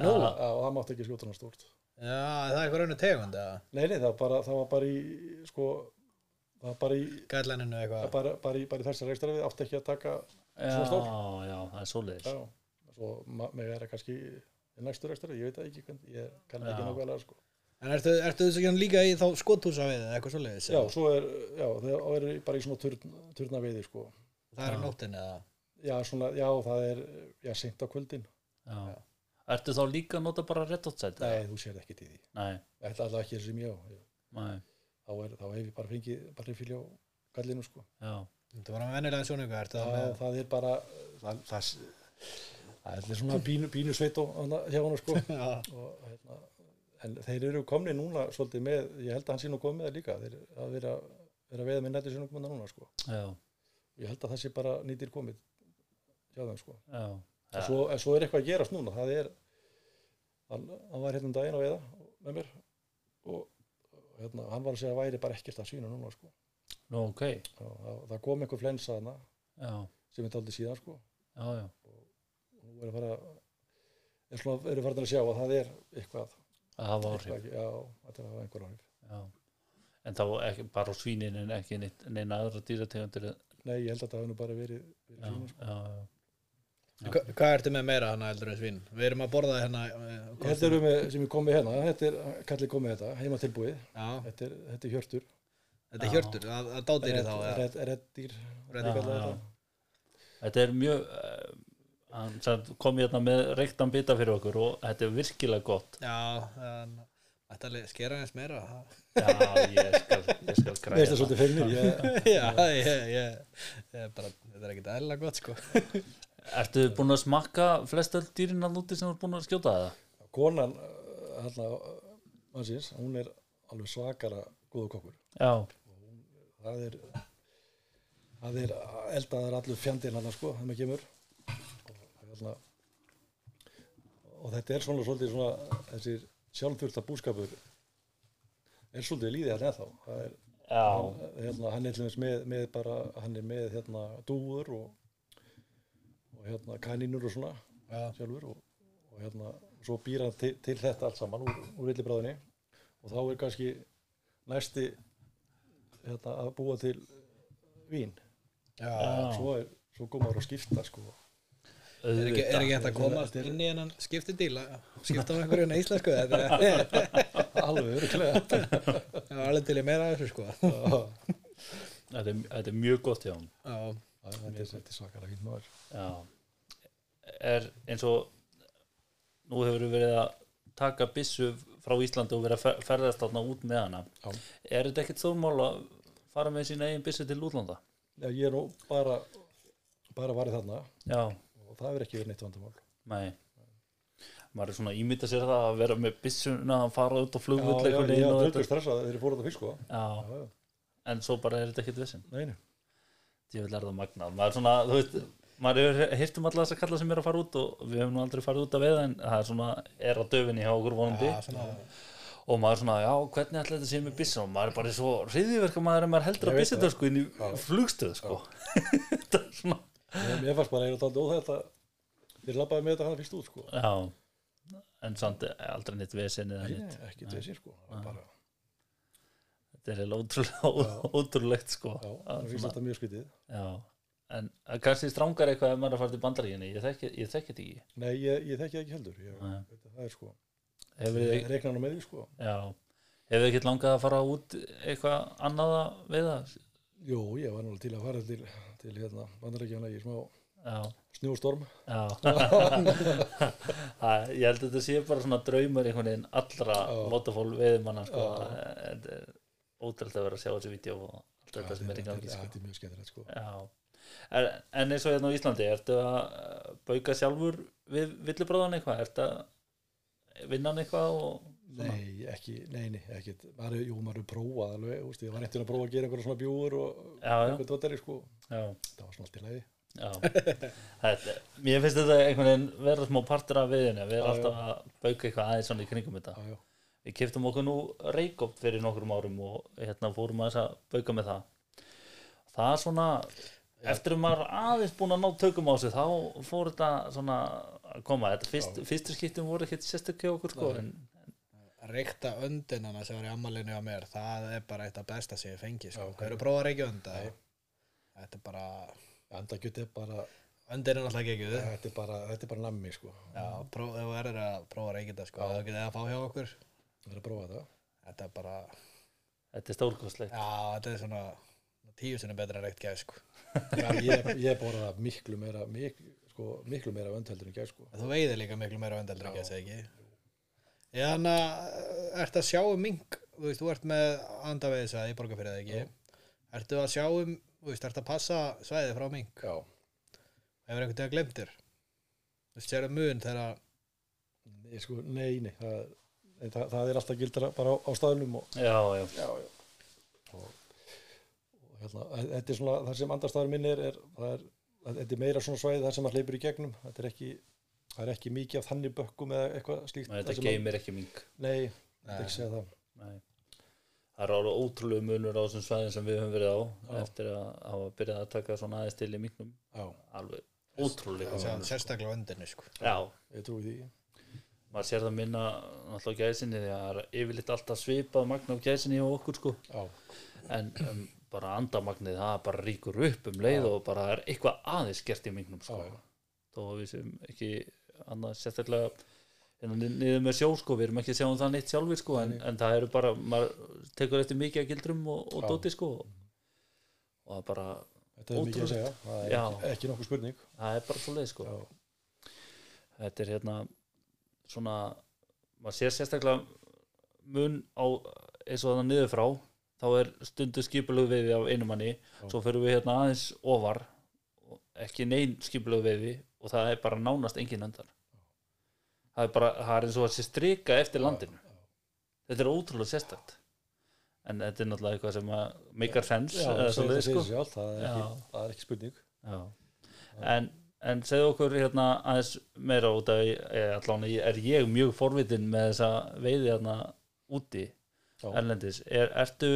Nú? Já, og það mátti ekki skjóta hann stórt Já, það er eitthvað rauninu tegund eða nei, nei, það var bara, það var bara í sko, það var bara í gæðlæninu eitthvað bara, bara í, bara í þessar ekstra við átti ekki að taka Já, Svona stór? já, það er já, svo með vera kannski í næstur ekstra, ég veit það ekki hvernig, ég kann ekki Já. nákvæmlega sko En ertu, ertu þessu ekki líka í þá skothúsa við eða eitthvað svoleiðis? já, svo er, já, það er bara í svona turn, turna veiði sko Það er á Já. nóttinni eða? já, svona, já, það er, já, á. Ertu þá líka að nota bara red hot set? nei, þú sér ekki til því. Nei, ég ætla alltaf ekki þessi mjög nei, þá, er, þá hef ég bara fengið bara fylgja á gallinu sko. Já, Þetta var að vennilega eitthvað, ertu það Já, með það er bara það, það, það er svona bínu, bínu sveit og hana, hjá hann sko. [LAUGHS] Og, hérna, en þeir eru komni núna svolítið með, ég held að hann sé nú komið það líka þeir að vera, vera veða með nættir sinni komið núna sko. Já, ég held að það sé bara nýtir komið hjá þeim sko. Já, en svo, en svo er eitthvað að gerast núna það er hann, hann var hérna um daginn að veiða með mér og hérna, hann var að segja að væri bara ekkert að svína núna sko. Nú, ok, Já, það, það kom einhver flensa hana já, sem er daldið síðan sko. Já, já, og nú er að fara er svona, eru farin að sjá að það er eitthvað, að hafa áhrif, já, þetta er að hafa einhver áhrif. Já. En þá ekki bara á svínin en ekki neina aðra dýrategundir, já, nei, ég held að það hafi nú bara verið, verið já, svona, sko. já, Hva, Hvað ertu með meira hana eldur en svín? Við erum að borða hérna eh, þetta eru með, sem ég kom með hérna þetta er, kallið kom með þetta, heima tilbúið. Já, þetta er, þetta er hjörtur. Þetta er hjörtur, að, að dádýri þá reddýr þetta. Þetta er mjög, uh, hann sagði, kom hérna með reyktan bita fyrir okkur og þetta er virkilega gott. Já, en Þetta alveg skera eins meira. Það- Já, ég skal, ég skal Mér græja finnst það svolítið feimnir ég, [LAUGHS] Já, ég, ég, ég bara, þetta er ekkert eðla gott sko Ertu búin að smakka flest öll dýrin að núti sem þú er búin að skjóta það? Konan hérna, mannsins, hún er alveg svakara góðu kokkur. Já, það er það er eldaðar allur fjandinn hann sko, þegar maður kemur. Og, hérna, og þetta er svona svolítið svona þessir sjálfþurfta búskapur er svolítið líðið hérna ennþá. Það er, já, hérna, hann er með, með bara, hann er með hérna dúfur og, og hérna kanínur og svona Já, sjálfur og, og hérna svo býr hann til, til þetta allt saman úr, úr villibráðinni. Og þá er kannski næsti hérna, að búa til vín. Já, Já. svo er svo góðum að skipta sko. Er ekki, er ekki hægt að komast inn í hennan skiptidíla skipta á einhverju þetta er [LAUGHS] alveg öruglega Já, alveg til í meira af þessu sko. [LAUGHS] Er, þetta er mjög gott hjá hann. Já, þetta er, er svakalega fín maður Já, er eins og nú hefur verið að taka byssu frá Íslandi og verið að fer- ferðast þarna út með hana. Já. Er þetta ekkert þórmál að fara með sína eigin byssu til útlanda? Já, ég er nú bara, bara varið þarna já, og það er ekki verið neitt vandamál. nei maður er svona ímynda sér það að vera með byssuna að fara út á Já, flugvöld já, einhvern ég veginn er stressað þegar ég fór þetta fyrst, sko. já, Já, já, en svo bara er þetta ekkert vissin nei, nei. Ég vil er það magnað. Maður er svona, þú veist, maður hefur um alla þess að kalla sem er að fara út og við hefum nú aldrei farið út að veiða en það er svona, er að döfinni hjá okkur vonandi. Svona, og maður er svona, já, hvernig ætla þetta sé með byssun og maður er bara svo hriðiverka maður en maður heldur Ég að byssun það. sko inn í flugstöð sko. [LAUGHS] Þetta er svona, mér fannst bara eiginlega taldi óþægt að þér labbaði með þetta hana fyrst út, sko. já. En samt er aldrei neitt vesinn eða Nei, neitt nei, ekki þessi, sko. Það var bara, þetta er eiginlega ótrúlega, ótrúlegt sko já, Að það finnst þetta mjög skytið. já, en kannski strangar eitthvað ef maður er að fara til bandaríginni ég þekki, þetta ekki Nei, ég, ég þekki það ekki heldur. Ég, það er, sko, reikna nú með því, sko. já hefur þið ekkert langað að fara út eitthvað annað að veiða Jú, ég var náttúrulega til að fara til, til hérna, bandarækjana í smá já snjóstorm. Já [LAUGHS] Það, Ég held að þetta sé bara svona draumur einhvern veginn allra Já. waterfall veiðmanna sko. Er ótrúlega að vera að sjá þessu vídeo og allt þetta sem er í gangi sko. þetta er mjög skemmtilegt, sko. Já. En, en eins og hérna á Íslandi ertu að uh, bauka sjálfur við villibráðan eitthvað ertu að vinna hann eitthvað og svona? Nei, ekki, nei, nei, ekkert. Maður, er- jú, maður er prófað alveg, úst, ég var eftir að prófa að gera einhverja svona bjúur og eitthvað dóttari, sko. já, Það var svona allt í lagi. þetta, Mér finnst þetta einhvern veginn vera smá partur af viðinu við erum alltaf að bauka eitthvað aðeins svona í kringum þetta Já, já. Við keftum okkur nú reikopt fyrir nokkrum árum og hérna fórum að þess að bauka með það. Það er svona, eftir að maður aðeins búin að ná tökum á sig, þá fór þetta svona að koma. Þetta fyrst, fyrstu skiptum voru ekkert sérstök hjá okkur, sko, en reykta öndinana sem var í ammalinu á mér það er bara eitt af besta sem ég fengi sko. að prófa að reykja önda þetta er bara Andakjöt er bara, öndin er náttúrulega ekki ekki þetta er bara, bara nammi, sko. já, ef þú erir að prófa að reykja þetta sko, það getið að fá hjá okkur Það er að prófa þetta. þetta er bara, þetta er stórkostlegt. já, þetta er svona tíu sinni betra reykt gæð sko. Ég, ég borða miklu meira, mik, sko, miklu meira vöndheldur en gæð, sko. þú veiðir líka miklu meira öndeldur en gæð segja ekki Já, þannig að ert að sjá um mink þú veist, þú ert með andaveiðsvæði í borgarfyrðið ekki ertu að sjá um, þú veist, ert að passa svæðið frá mink Já. hefur einhvern veginn glemtir þú veist, sér um mun þegar Nei, sko, nei, nei, það, það, það er alltaf gildra bara á, á staðnum og, Já, já, já, já. Og, og hérna, þetta er svona, það sem andarstaður minn er, er, það er, þetta er meira svona svæði þar sem maður hleypur í gegnum, þetta er ekki, það er ekki mikið af þannig bökkum eða eitthvað slíkt. þetta þar sem geymir ekki mink. Nei, þetta er ekki segja það. Nei. Það er alveg ótrúlega munur á þessum svæðin sem við höfum verið á Já. eftir að hafa byrjað að taka svona aðeins til í minknum. Já, Alveg ótrúlega. Sjá, sérstaklega á öndinni sko. Já, ég trúi því. Maður sér það minna á gæsinni því að það er yfirleitt alltaf svipað magna á gæsinni hjá okkur sko. Já, en um, bara andamagnið það bara ríkur upp um leið og bara er eitthvað aðeins gert í mingnum sko. Já. þó að við sem ekki annað sérstaklega hérna ni- niður með sjó sko, við erum ekki að sjá um það neitt sjálfur sko. En, en það eru bara, maður tekur eftir mikið að gildrum og, og Já. dóti sko. Og það er bara, þetta er mikið að segja, það er Já. ekki, ekki nokkuð spurning. það er bara svo leið sko. Já, þetta er hérna svona maður sér sérstaklega mun á eins og þannig niður frá þá er stundu skipulegu veiði af einu manni. Svo fyrir við hérna aðeins ofar ekki neinn skipulegu veiði og það er bara nánast engin öndar það er bara það er eins og að sé strika eftir landinu. þetta er ótrúlega sérstakt. En þetta er náttúrulega eitthvað sem að make a sense sko. það er ekki spurning. Já. En, en segðu okkur hérna aðeins meira út af eh, allan er ég mjög forvitin með þessa veiði hérna úti Já. erlendis er, ertu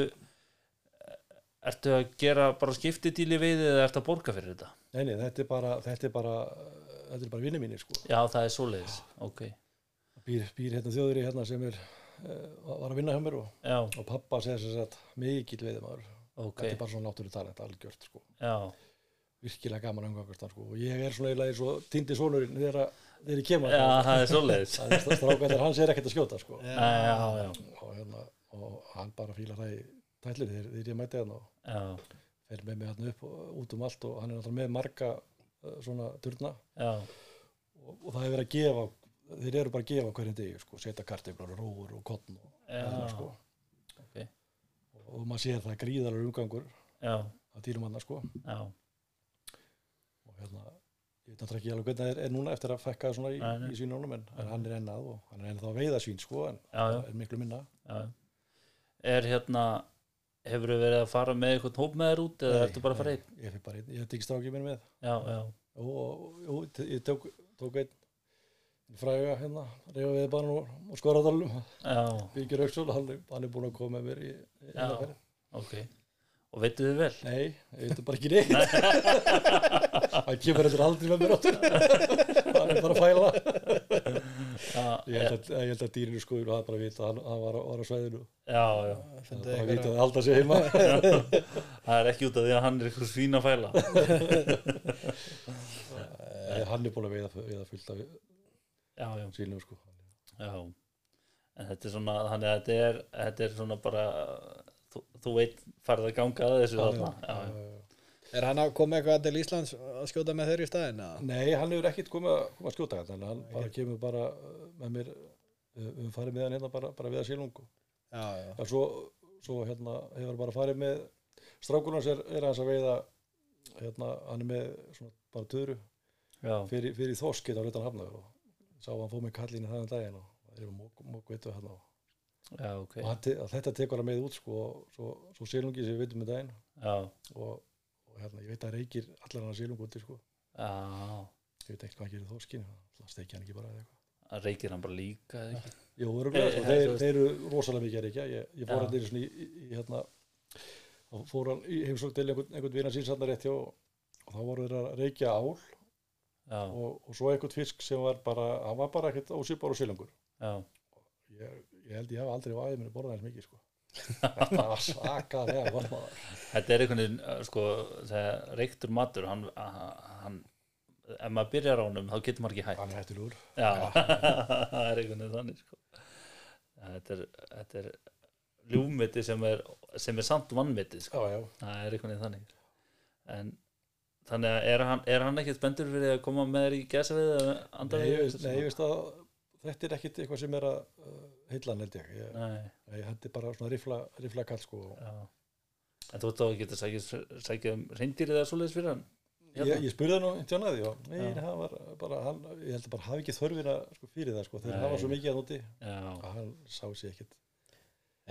ertu að gera bara skiptidíli veiði eða ertu að borga fyrir þetta? Nei, nei, þetta er bara, þetta er bara, þetta er bara vinni mínir, sko. Já, það er svoleiðis, ok Býr, býr hérna þjóður í hérna sem er, uh, var að vinna hjá mér og, og pappa segir sér að mikil veiðmaður. ok, Þetta er bara svona náttúrulega talent, algjört, sko. já, Virkilega gaman umgangast hann, sko. Og ég er svona eiginlega eins og týndi sonurinn þegar, ég kem að já, það er Það er strákvæðar, hans er ekkert að skjóta, sko. Já, já, já, Og, hérna, og hann bara fílar það í tællur þegar, ég mæti hann og já, fer með mig hann upp og út um allt og hann er náttúrulega með marga uh, svona turna. Já, og, og það er verið að gefa þeir eru bara að gefa hverjum degi sko, setja kartiflar og róur og kottn og annað, sko. ok, og, og maður sér það gríðalega umgangur já, að dýrum hann sko. Já, og hérna ég veit náttúrulega ekki alveg hvernig það er, er núna eftir að fekka svona í, Nei, í svínunum en, hann er ennað og hann er ennað að veiða svín sko en það er miklu minna. Já. er hérna hefur þú verið að fara með eitthvað hóp með þér út eða ertu bara að fara einn? ég fyrir bara einn, ég tekst strákið mér með. Já, já, og, og, og ég tók, tók einn. Fræga hérna reyfa við bara nú og skoradalum já, Birgir Rauksson, hann, hann er búinn að koma með mér í, í Já. ok. Og veitu þið vel? Nei, ég veit bara ekki neitt [LAUGHS] hann kemur þetta aldrei með mér áttur hann er bara að fæla. Ég held að, ég held að dýrinu sko það er bara að vita að hann, hann var, var á svæðinu. Já, já. Það er bara vita að halda sig heima. [LAUGHS] Það er ekki út af því að hann er eitthvað svín að fæla. Hann er búinn að veiða, veiða fullt af já, já, sínum sko. Já. En þetta er svona þannig að þetta er, þetta er svona bara þú, þú veit farið að ganga að þessu þarna. já, já, já. Er hann að koma eitthvað til Íslands að skjóta með þeir í staðin? Nei, hann hefur ekkert komið að, komið að skjóta en hann bara kemur bara uh, með mér uh, við farið með hann hérna bara, bara við að sílungu Já, já, Já, svo, svo hérna hefur bara farið með strákunars er, er hans að veiða hérna, hann er með svona bara töru já, fyrir, fyrir þorskið á hlutan hafnaður og sá hann fóð með kallinu þannig daginn og það er mók, mók veitu hérna og, já, ok. og hann þetta tekur hann með út sko og svo, svo sílungi sem við veitum með daginn. Já, og, og hérna, ég veit að reykir allar hann sílung úti sko. Já. Ég veit ekkert hvað hann gerir þorskinu það steikja hann ekki bara eða eitthvað. Reykir hann bara líka eða ekki? [LAUGHS] Jú, örugglega, Eh, sko, eh, [LAUGHS] þeir, þú veist- þeir eru rosalega mikið að reykja. Ég, ég fór hann svona í, í, hérna þá fór hann í heimsók til einhvern, einhvern vina rétt hjá og þá voru þeir að reykja ál og, og svo einhvern fisk sem var bara hann var bara ekkert ósýpar og silengur já, ég, ég held ég hafa aldrei á aðeins minni borðað eins mikið sko. Þetta var svakalega gott maður. Þetta er einhvern veginn uh, sko, þegar reyktur matur hann, hann ef maður byrjar á honum þá getur maður ekki hægt hann hættulegur já, [LAUGHS] það er einhvern veginn þannig sko. Þetta er, þetta er ljúmiti sem er, sem er samt vannmiti sko. það er einhvern veginn þannig. En þannig að er hann, er hann ekkert spendur fyrir að koma með þér í gæsa við nei, ég veist að þetta er ekkit eitthvað sem er að uh, heillan held ég, ég, nei, nei, þetta er bara svona rifla, rifla kall sko. já. En þú þá ekki að sækja, sækja um reyndir eða svoleiðis fyrir hann? Ég, ég spurði hann og tjónaði og nei, Já. hann var bara, hann, ég held að bara hafi ekki þörfina sko, fyrir það, sko, þeir Nei. hafa svo mikið að já, að hann sá sér ekkit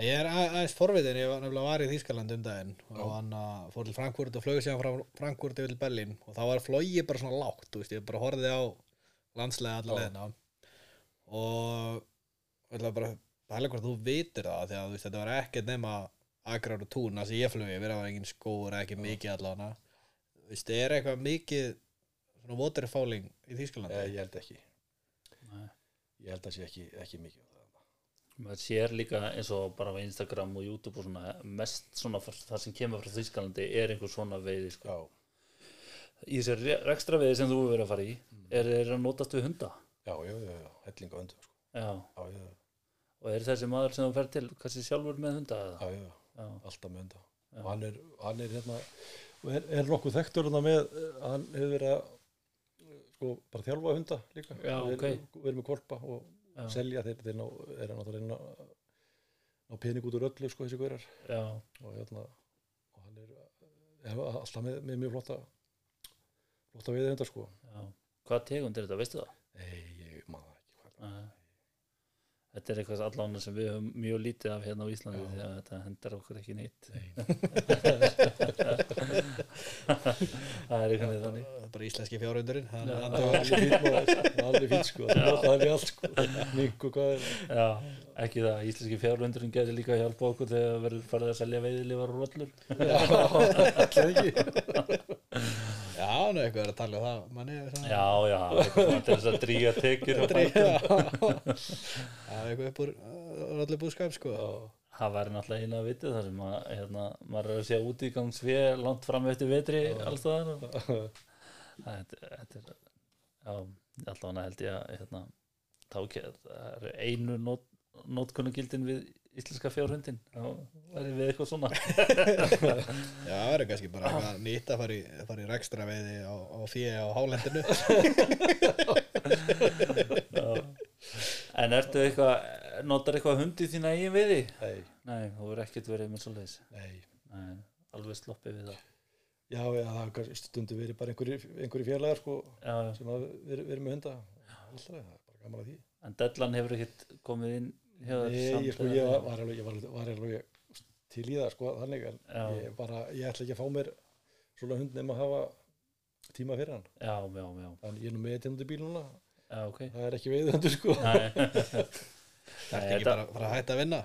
Ég er að- aðeins forvitin, ég var nefnilega var í Þýskaland um daginn og hann uh, fór til Frankfurt og flög síðan frá Frankfurt yfir til Berlín og þá var flógi bara svona lágt, þú veist, ég bara horfði á landslega leðina og ég ætla bara að pæla hvort þú vitir það því að þú veist, þetta var ekkert nema agrar og tún, það sem ég flögi, við erum engin skóur, ekki mikið allavega. Þú veist, er eitthvað mikið svona waterfalling í Þýskalandi? Eh, ég held ekki, nei. Ég held að sé ekki, ekki mikið um það. maður sér líka eins og bara á Instagram og YouTube og svona mest svona það sem kemur frá Þýskalandi er einhver svona veiði sko. já, í þessari rekstra veiði sem þú verið að fara í er þeir að notast við hunda já, já, já, já hellinga öndum sko. já. já, já, og er þessi maður sem þú fer til kannski sjálfur með hunda já, já, Já. alltaf með enda Já. og hann er, hann er hérna er, er nokkuð þekktur hérna með eh, hann hefur verið að sko, bara þjálfa hunda líka Já, Ver- ok. verið með kolpa og Já. selja þeir, þeir ná, er hann náttúrulega að ná pening út úr öllu sko þessi guðrar já, og hérna og hann er eh, alltaf með, með mjög flotta flotta veiði hundar sko já. hvað tegund er þetta, veistu það? nei, ég man það ekki hvað Nei. þetta er eitthvað allan sem við höfum mjög lítið af hérna á Íslandi Já. því að þetta hendar okkur ekki neitt Nei. [LAUGHS] það er einhvern veginn þannig bara íslenski fjárhundurinn. Hann, er alveg er fínt sko. Það er alveg allt sko. Er ekki það, íslenski fjárlundurinn getur líka að hjálpa okkur þegar verður farið að selja veiðilifar og rollur. Já, nú eitthvað er að tala um það. Manni er já, já, eitthvað svona til þess að dríja tekjur. Það er eitthvað upp úr allir búskap sko. Það væri náttúrulega eina að vitið þar sem að, hérna, maður er að sé út í gangs við langt fram eftir vetri og [LAUGHS] þetta, er já, allavega held ég að hérna, það er einu nót, nótkunnugildin við íslenska fjárhundin þá væri við eitthvað svona. [LAUGHS] Já, það er kannski bara eitthvað nýtt að fara í, í rekstra veiði á, á fíi á hálendinu. En ertu eitthvað notar eitthvað hundi þína eigin veiði? nei, Nei, þú verður ekkert verið með svoleiðis? Nei. Nei, alveg sloppið við það já, já, það har stundu verið bara einhverju, fjarlægar sko sem hafa verið, verið með hunda. Alltaf, það er bara gaman að því. En Dellan hefur ekkert komið inn Nei, ég, sko, ég var, alveg, ég var, alveg- var alveg til í það sko, þannig en ég bara, ég ætla ekki að fá mér svona hund nema að hafa tíma fyrir hann. Já, já, já, þannig ég er nú með þetta bíl núna já, ok. Það er ekki veiðhundur sko. [LAUGHS] Það er ekki bara, bara hægt að vinna.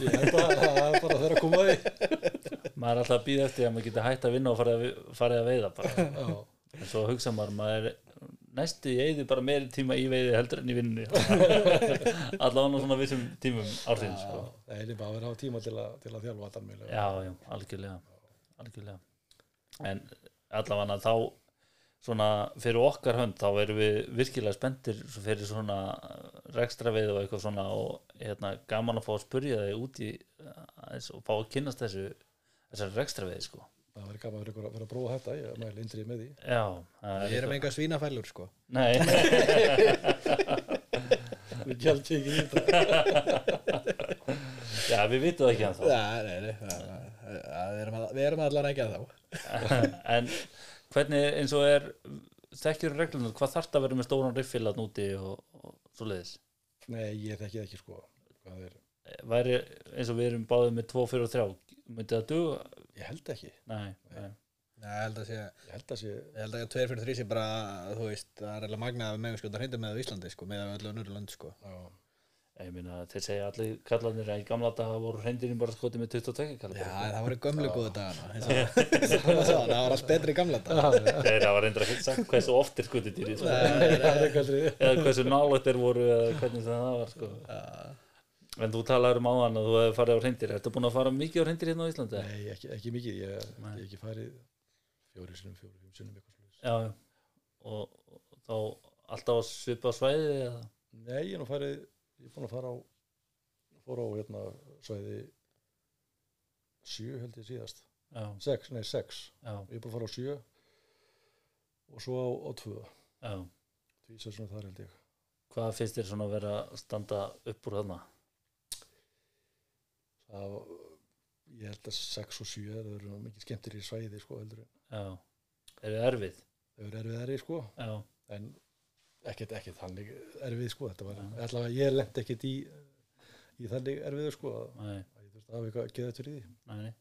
Ég held að það er bara að koma að því [LAUGHS] maður er alltaf að býða eftir að maður geti hægt að vinna og farið að, veiða bara. [LAUGHS] En svo hugsa maður, maður er næstu ég eyði bara meiri tíma í veiði heldur en í vinnu [LAUGHS] allavega svona vissum tímum ársins sko. það er bara að vera hafa tíma til að, til að þjálfa þetta með já, já, algjörlega algjörlega. En allavega þá svona fyrir okkar hönd þá erum við virkilega spenntir fyrir svona rekstra veið og eitthvað svona og hérna, gaman að fá að spurja þig út í aðeins og fá að kynnast þessu þessari rekstra veið sko. Það verður gaman að vera að prófa þetta ég mæli indrið með því. Já, það Við erum enga svínafælur sko. Nei, [LAUGHS] við gælt ekki í þetta. [LAUGHS] Já, við vitum það ekki hann Nei, nei, nei það- það- það- Við erum að- við erum allan ekki að þá [LAUGHS] en hvernig eins og er þekkjur reglunar, hvað þarf að vera með stóran riffil að núti og, og svo leiðis nei, ég þekki það ekki sko. Hvað er, væri eins og við erum báðið með 2, 4 og 3 myndi það duga? ég held ekki Nei, nei. Nei, ég held að sé ég held að sé Ég held að 2 fyrir 3 sé bara, þú veist, það er alveg magnað að megum skjóta hreinda með Íslandi, sko, með öllu önnur lönd, sko. já, ég meina þeir segja allir kallarnir að í gamla daga voru hreindirinn bara skotið með 22 kallar Já, það voru gömlu góðu dagana, eins og [LAUGHS] það var svo, það var allt betri í gamla daga. þeir hafa reyndar ekki sagt hversu oft er skotið dýri sko. það [LAUGHS] er eða hversu nálægt þeir voru eða hvernig það var sko. En þú talaður um áðan að þú hefði farið á hreindir ertu búin að fara mikið á hreindir hérna á Íslandi? nei, ekki, ekki mikið, ég hef ekki farið fjóri sinum, fjóri, fjóri sinum já. Og, og þá alltaf að svipa svæði eða? nei, ég er nú farið ég er búin að fara á fór á hérna svæði sjö held ég síðast. Já, sex, nei sex, já, ég er búin að fara á sjö og svo á, á tvö. Já. Því sem svona þar held ég. Hvað finnst þér svona að vera standa upp úr þarna? Það, ég held að sex og sjö það eru mikið skemmtir í svæði sko heldur en já, það erfið? þau eru erfiðari sko. Já, en ekkert, ekkert þannig erfið sko þetta var, Já. allavega ég lent ekkert í í þannig erfiðu sko að nei, að ég þurfti að hafa geða til í því. Nei.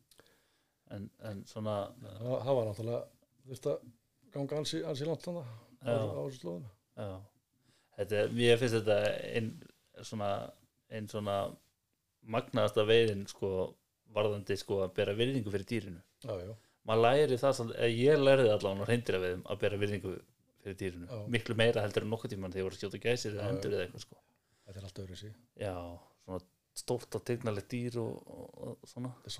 En, en svona það, það var náttúrulega þurfti að ganga ansi, ansi langt þannig á, þessu slóðum Já, þetta mér finnst þetta einn svona, ein svona magnaðasta veiðin sko, varðandi sko að bera virðingu fyrir dýrinu. já, já, Maður læri það svolítið, ég læri það allavega á reyndir að veiðum að bera virðingu fyrir dýrinu. Já. Miklu meira heldur en nokkuð tíman þegar ég voru að skjóta gæsir eða Já, já. endur eða eitthvað sko. þetta er allt öðru sí Já, svona stórt og tegnalegt dýr og, og, og svona. er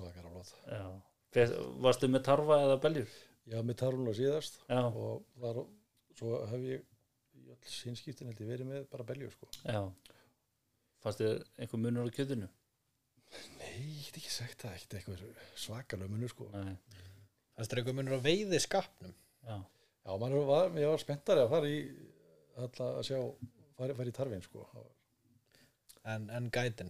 Já. Fer- Varstu með tarfa eða beljur? haf með tarfuna síðast Já, og þar, svo hef ég í öll sínskiptin held ég verið með bara belju sko já. Fannst þér einhver munur á kjötinu? Nei, ég get ekki sagt það, ekkert eitthvað svakalega munur sko Nei, Það streikur munur á veiði skapnum. já. já, var, ég var spenntari að fara í alltaf að sjá fara, fara í tarfin sko En, en gætin.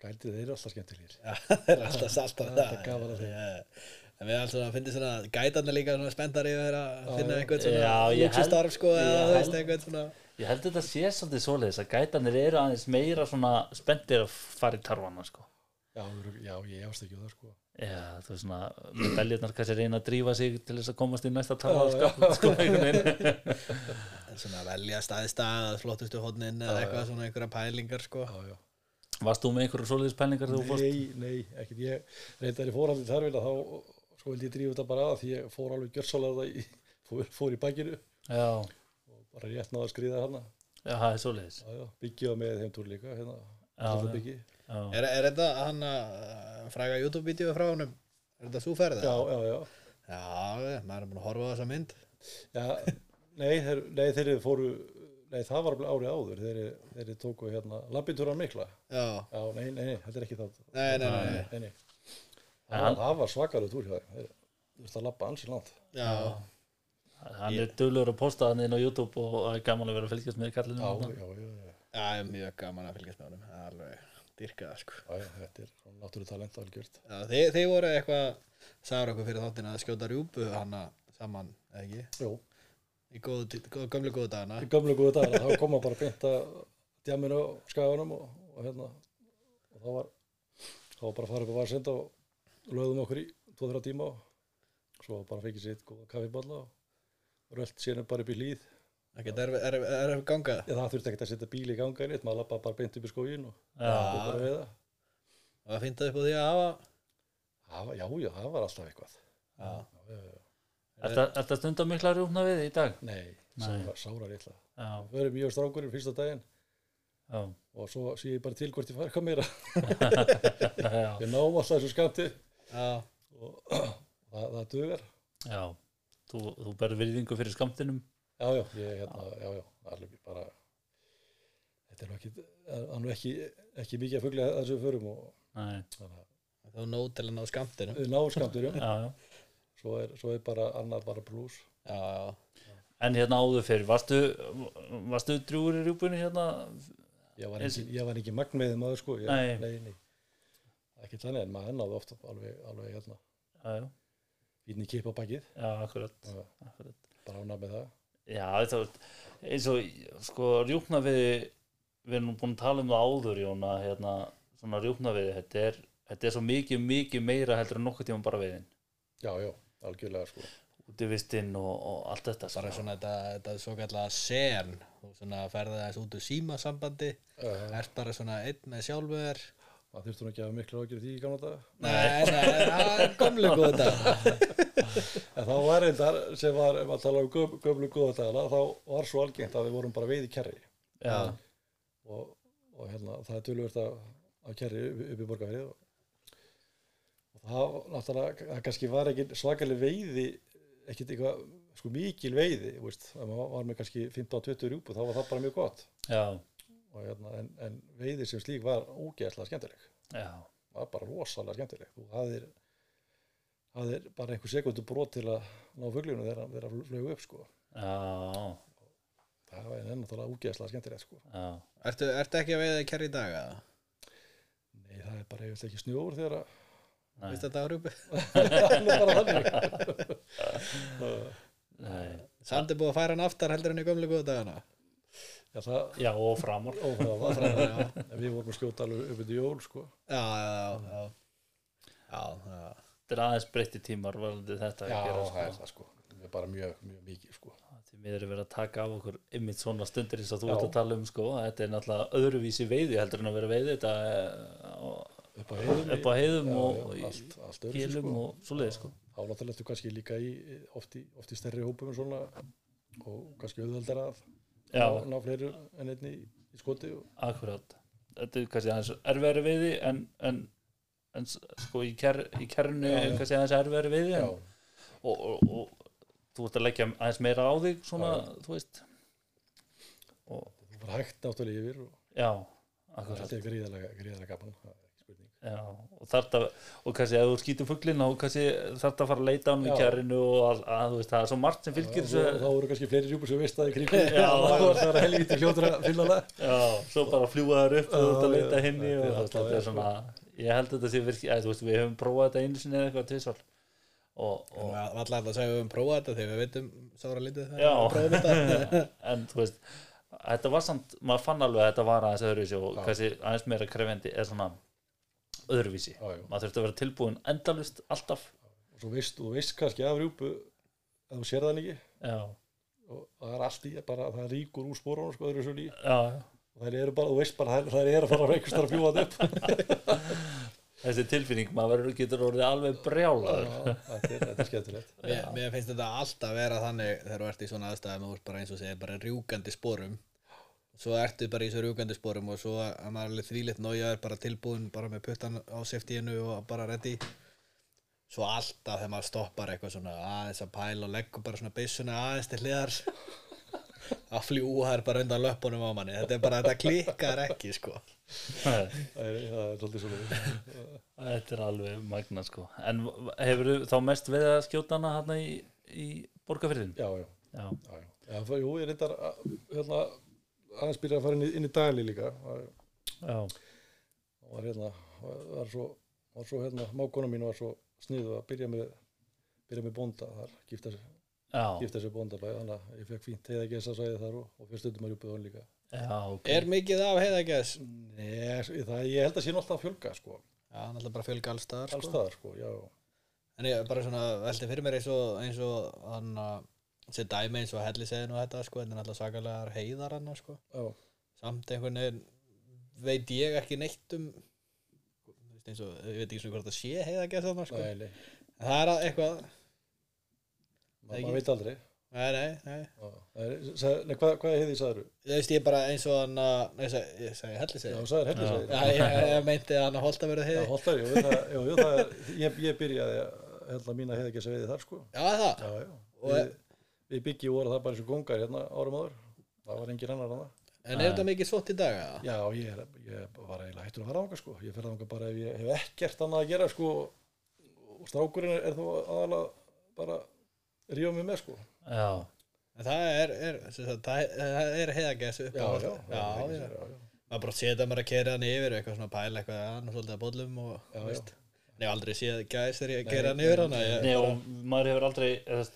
gældið þeir eru alltaf skemmtilegir Já, [LAUGHS] það er alltaf salta Það er alltaf gaman að því. Já. En við alltaf að finna svona, gætarnir líka svona spenntari að finna já. einhvern svona Já, ég held- lúksustarf sko eða þú veist einhvern svona. Ég held þetta sé svolítið svoleiðis að gætanir eru aðeins meira svona spenntir að fara í tarfana sko. já, já, ég ást ekki á það sko Já, þú veist svona, með beljurnar kannski reyna að drífa sig til þess að komast í næsta tarfa Já, sko, [LAUGHS] sko, svona velja staði stað, flottustu hodnin eða eitthvað já. svona einhverja pælingar sko. já, já. Varst þú með einhverju svoleiðis pælingar þegar þú fórst? nei, nei, ekkert ég reyndar í fórhaldi tarfina þá sko vildi ég drífa þetta bara að því ég fór alveg gjörsálega í fór, fór í bakinu Já, bara rétt náða að skriða hana já, það er svoleiðis. já, já, byggja með þeim túr líka hérna, Já, já. Já, Er, er þetta hann að fræga YouTube-vídeó frá honum? Er þetta svo ferð? já, já, já Já, maður er búin að horfa á þessa mynd. Já, nei, þeir, nei, þeir fóru nei, það var alveg árið áður þeir, þeir tóku hérna labbitúran mikla Já, já, nei, nei, nei, þetta er ekki það nei, nei, nei, nei. nei, nei. En Það, hann- var, það var svakalega túr hjá þeim þeir þú veist að labba ansi langt Já, hann er duglur að posta hann inn á YouTube og það er gaman að vera að fylgjast með kallinu. já, já, já, já. já, mjög gaman að fylgjast með honum. Það er alveg dyrka það sko Já, já, þetta er náttúrulega talent algjört. Já, þið, þið voru eitthvað sagður okkur fyrir þáttina að skjóta rjúpu hana saman, eða ekki? Jú, Í gömlu góðu dagana í gömlu góðu dagar, þá koma bara beint að djaminu og skaganum og, og hérna, og þá var, þá var bara að fara upp á varsenda og lögðum okkur í 2-3 tíma og svo bara fekk ég sitt góða kaffiballa og rölt síðan bara upp í hlýð. Ekkert er, er, er, er ganga Ég, það þurfti ekkert að setja bíl í ganga neitt, maður lappa bara beint upp í skógin og, Já, og bara veiða. og það finnst það upp á því að hafa var- Já, já, það var alltaf eitthvað. Já, Já, já, já. Þetta, stundar mikla rjúpna við í dag Nei, Nei. sára, sára illa. Við erum mjög strákurinn fyrsta daginn já, og svo sé ég bara til hvort ég fær eitthvað meira. Við náum alltaf þessu skamti og [CLEARS THROAT] það, það dugar. já. Þú, þú berður virðingu fyrir skamtinum Já, já, ég hérna, já, já, alveg bara, þetta er nú ekki, er nú ekki, ekki mikið að fugla þessu við förum og Nei, þannig þá nóg til að ná skamtinu að við náum skamturum, já, já. Svo er, svo er bara annað bara já, En hérna áður fyrir, varstu, varstu drjúgur í rjúpunni hérna? Ég var ekki, ég var ekki magn maður sko, ég, Nei. nei, nei. Ekki þannig, en maður náði ofta alveg, alveg hérna, Já, já, fínni kip á bakið, já, akkurat, Já. akkurat. bara ánað með það. Já, þetta var eins og, sko, rjúpna við, erum búin að tala um það áður, Jóna, hérna, svona rjúpna við, þetta er, þetta er svo mikið, mikið meira heldur en nokkuð tíma bara veiðin. Já, já, algjörlega sko. Útivistinn og, og allt þetta, bara sko. svona þetta, þetta svo kallega sen þú svona ferði aðeins út úr símasambandi Uh, ert bara svona einn með sjálfur það þurfti nú ekki að hafa miklu ágjörð því í gamla daga. Nei, nei, það er gömlu góð þetta [LAUGHS] En þá var reyndar sem var, ef að tala um göm, gömlu góða dagana, þá var svo algengt að við vorum bara veið í kerri. Já, og, og hérna, það er tölvöld að, að kerri upp, í borgarfrið og, og það náttúrulega, það kannski var ekki svakaleg veiði, ekkert eitthvað sko mikil veiði, þú veist, ef maður var með kannski 15-20 rjúpu, þá var það bara mjög gott. Já, og hérna, en, en veiði sem slík var ógeðslega skemmtileg, já, var bara rosalega skemmtileg, þú hafðir hafðir bara einhver sekundu brot til að ná fuglinu þegar hann flög upp sko. já, það var ennáttúrulega úgeðslega skemmtilegt sko. Já, ertu, ertu ekki að veiða kerri í dag eða? Nei, það er bara eiginlega ekki snjór þegar að nei, Vist þetta á rúpi? það er bara þannig. Nei, Samt er búið að færa hann aftar heldur en í gömlu góð dagana Já, það já, og framar. var Já, en við vorum að skjóta alveg upp í jól sko. já, já, já Já, já, Þetta er aðeins breytti tímar varandi þetta Já, að gera, það er sko. það sko Það er bara mjög, mjög mikið sko Því miður er verið að taka af okkur ymmit svona stundir eins og þú Já. ert að tala um, sko. Þetta er náttúrulega öðruvísi veiði heldur en að vera veiði þetta eh, á, upp á heiðum, upp á heiðum já, og, já, og í allt, allt öðru kýlum sko. og svoleiði, sko. ertu kannski líka í oft í, oft í stærri hópum svona og kannski auðveldar að Já. Ná, ná fleiri en einni í, skoti og, Akkurat. Þetta er kannski aðeins erfiðari veiði en, en, en s- sko í, ker, í kernu er kannski aðeins veiði já, en, og, og, og þú ert að leggja aðeins meira á þig svona, Já, þú veist. Og þú var hægt náttúrulega yfir og já, þetta akkurat er gríðarlega, gríðarlega gaman já, og þarft að og kannski að þú skýtur fugglin og kannski þarft að fara að leita á hann í Já. kerinu og að, að, þú veist, það er svo margt sem fylgir þessu þá voru kannski fleiri rjúpur sem veist að í kringum Já. það var það helvítið fljótur að finna það Já, svo bara fljúa þær upp og að Já, leita já, henni er alltaf er er, ég held að þetta sé virki, að, þú veist, við höfum prófað þetta einu sinni eða eitthvað og allar að segja við höfum prófað þetta þegar við veitum sára lítið Já. við [LAUGHS] en þú veist þetta var samt, maður fann alveg að þetta var aðeins öðruvísi og Já. kannski aðeins meira krefendi er svona öðruvísi. Já, já. maður þurfti að vera tilbúin endalust alltaf. Og svo veist, þú veist kannski af rjúpu að þú sér það ekki. Já, og það er allt í, bara það ríkur úr spórunum sko öðru svo lí já, já. og þær eru bara, þú veist bara, þær eru að fara að þar að fljúa þetta upp. [LAUGHS] Þessi tilfinning, maður verður- getur orðið alveg brjálaður. Já, þetta er, er skemmtilegt. Mér, mér finnst þetta alltaf vera þannig þegar þú ert í svona aðstæðum og þú bara eins og segir bara rjúkandi sporum svo ertu bara í þessu rjúkandi sporum og svo að maður er alveg þvílitt nójaður bara tilbúin bara með puttan á safetyinu og bara ready. Svo alltaf þegar maður stoppar eitthvað svona aðeins að pæla og leggur bara svona byssuna aðeins til hliðar að fljúa þær bara undan löppunum á manni. Þetta er bara, þetta klikkar ekki sko. Það er, það er svolítið svona þetta er alveg magna sko. En hefur þá mest við að skjóta hana hérna í, í borgarfyrðin já, já, já, já, já. jú, ég reyndar að- hérna, aðeins byrja að fara inn í, inn í dagli líka. Það- og var hérna var, var svo, var svo hérna mákona mín var svo sniðu að byrja með byrja með bónda þar, gifta sér bóndabæði, þannig að ég fekk fínt heiða gesa sæði þar og, og fyrir stundum að rjúpið hann líka. Já, ok. Er mikið af heiðagæs? Nei, það, ég held að sé náttúrulega að fjölga sko, Já, náttúrulega bara fjölga allstaðar alls sko. staðar sko, já, En ég bara svona velti fyrir mér eins og eins og hann að þessi dæmi eins og hellisegin og þetta sko, þetta er náttúrulega svakalegar heiðar hann sko. já, Samt einhvern veginn veit ég ekki neitt um eins og, ég veit ekki svona hvort það sé heiðagæs þarna sko. nei, nei, En það er að eitthvað maður veit aldrei Nei, nei, nei sagði- nei, hvað, hvað heiði sagður? Þú ég bara eins og hann að ég segi- helli Já, ég, meinti að hann að holta verið heiði Holtari, jú, það, jú, það ég, ég byrjaði að hella mína hefði ekki að segja þar sko. Já, það Já, já. Og- Við, byggjum voru það bara eins og gongar hérna árum áður. Það var engin annar annað. En er þetta mikið svott í dag? eða? Já, ég, er, ég var eiginlega hættur að fara ánga sko. Ég fer ánga bara ef ég hef ekkert annað að gera sko. Og strákurinn er, er þó aðalega bara ríða mig með sko. já, En það er, er, sem sagt, það er, það heiðagæs upp á Já, já, já, já, já. já, já. maður bara setja maður að kera hann yfir eitthvað svona pæla eitthvað að hann svolítið að bollum og Já, veist Nei, ég hef aldrei séð gæs þegar ég yfir hann nei, ég, Nei, bara, og maður hefur aldrei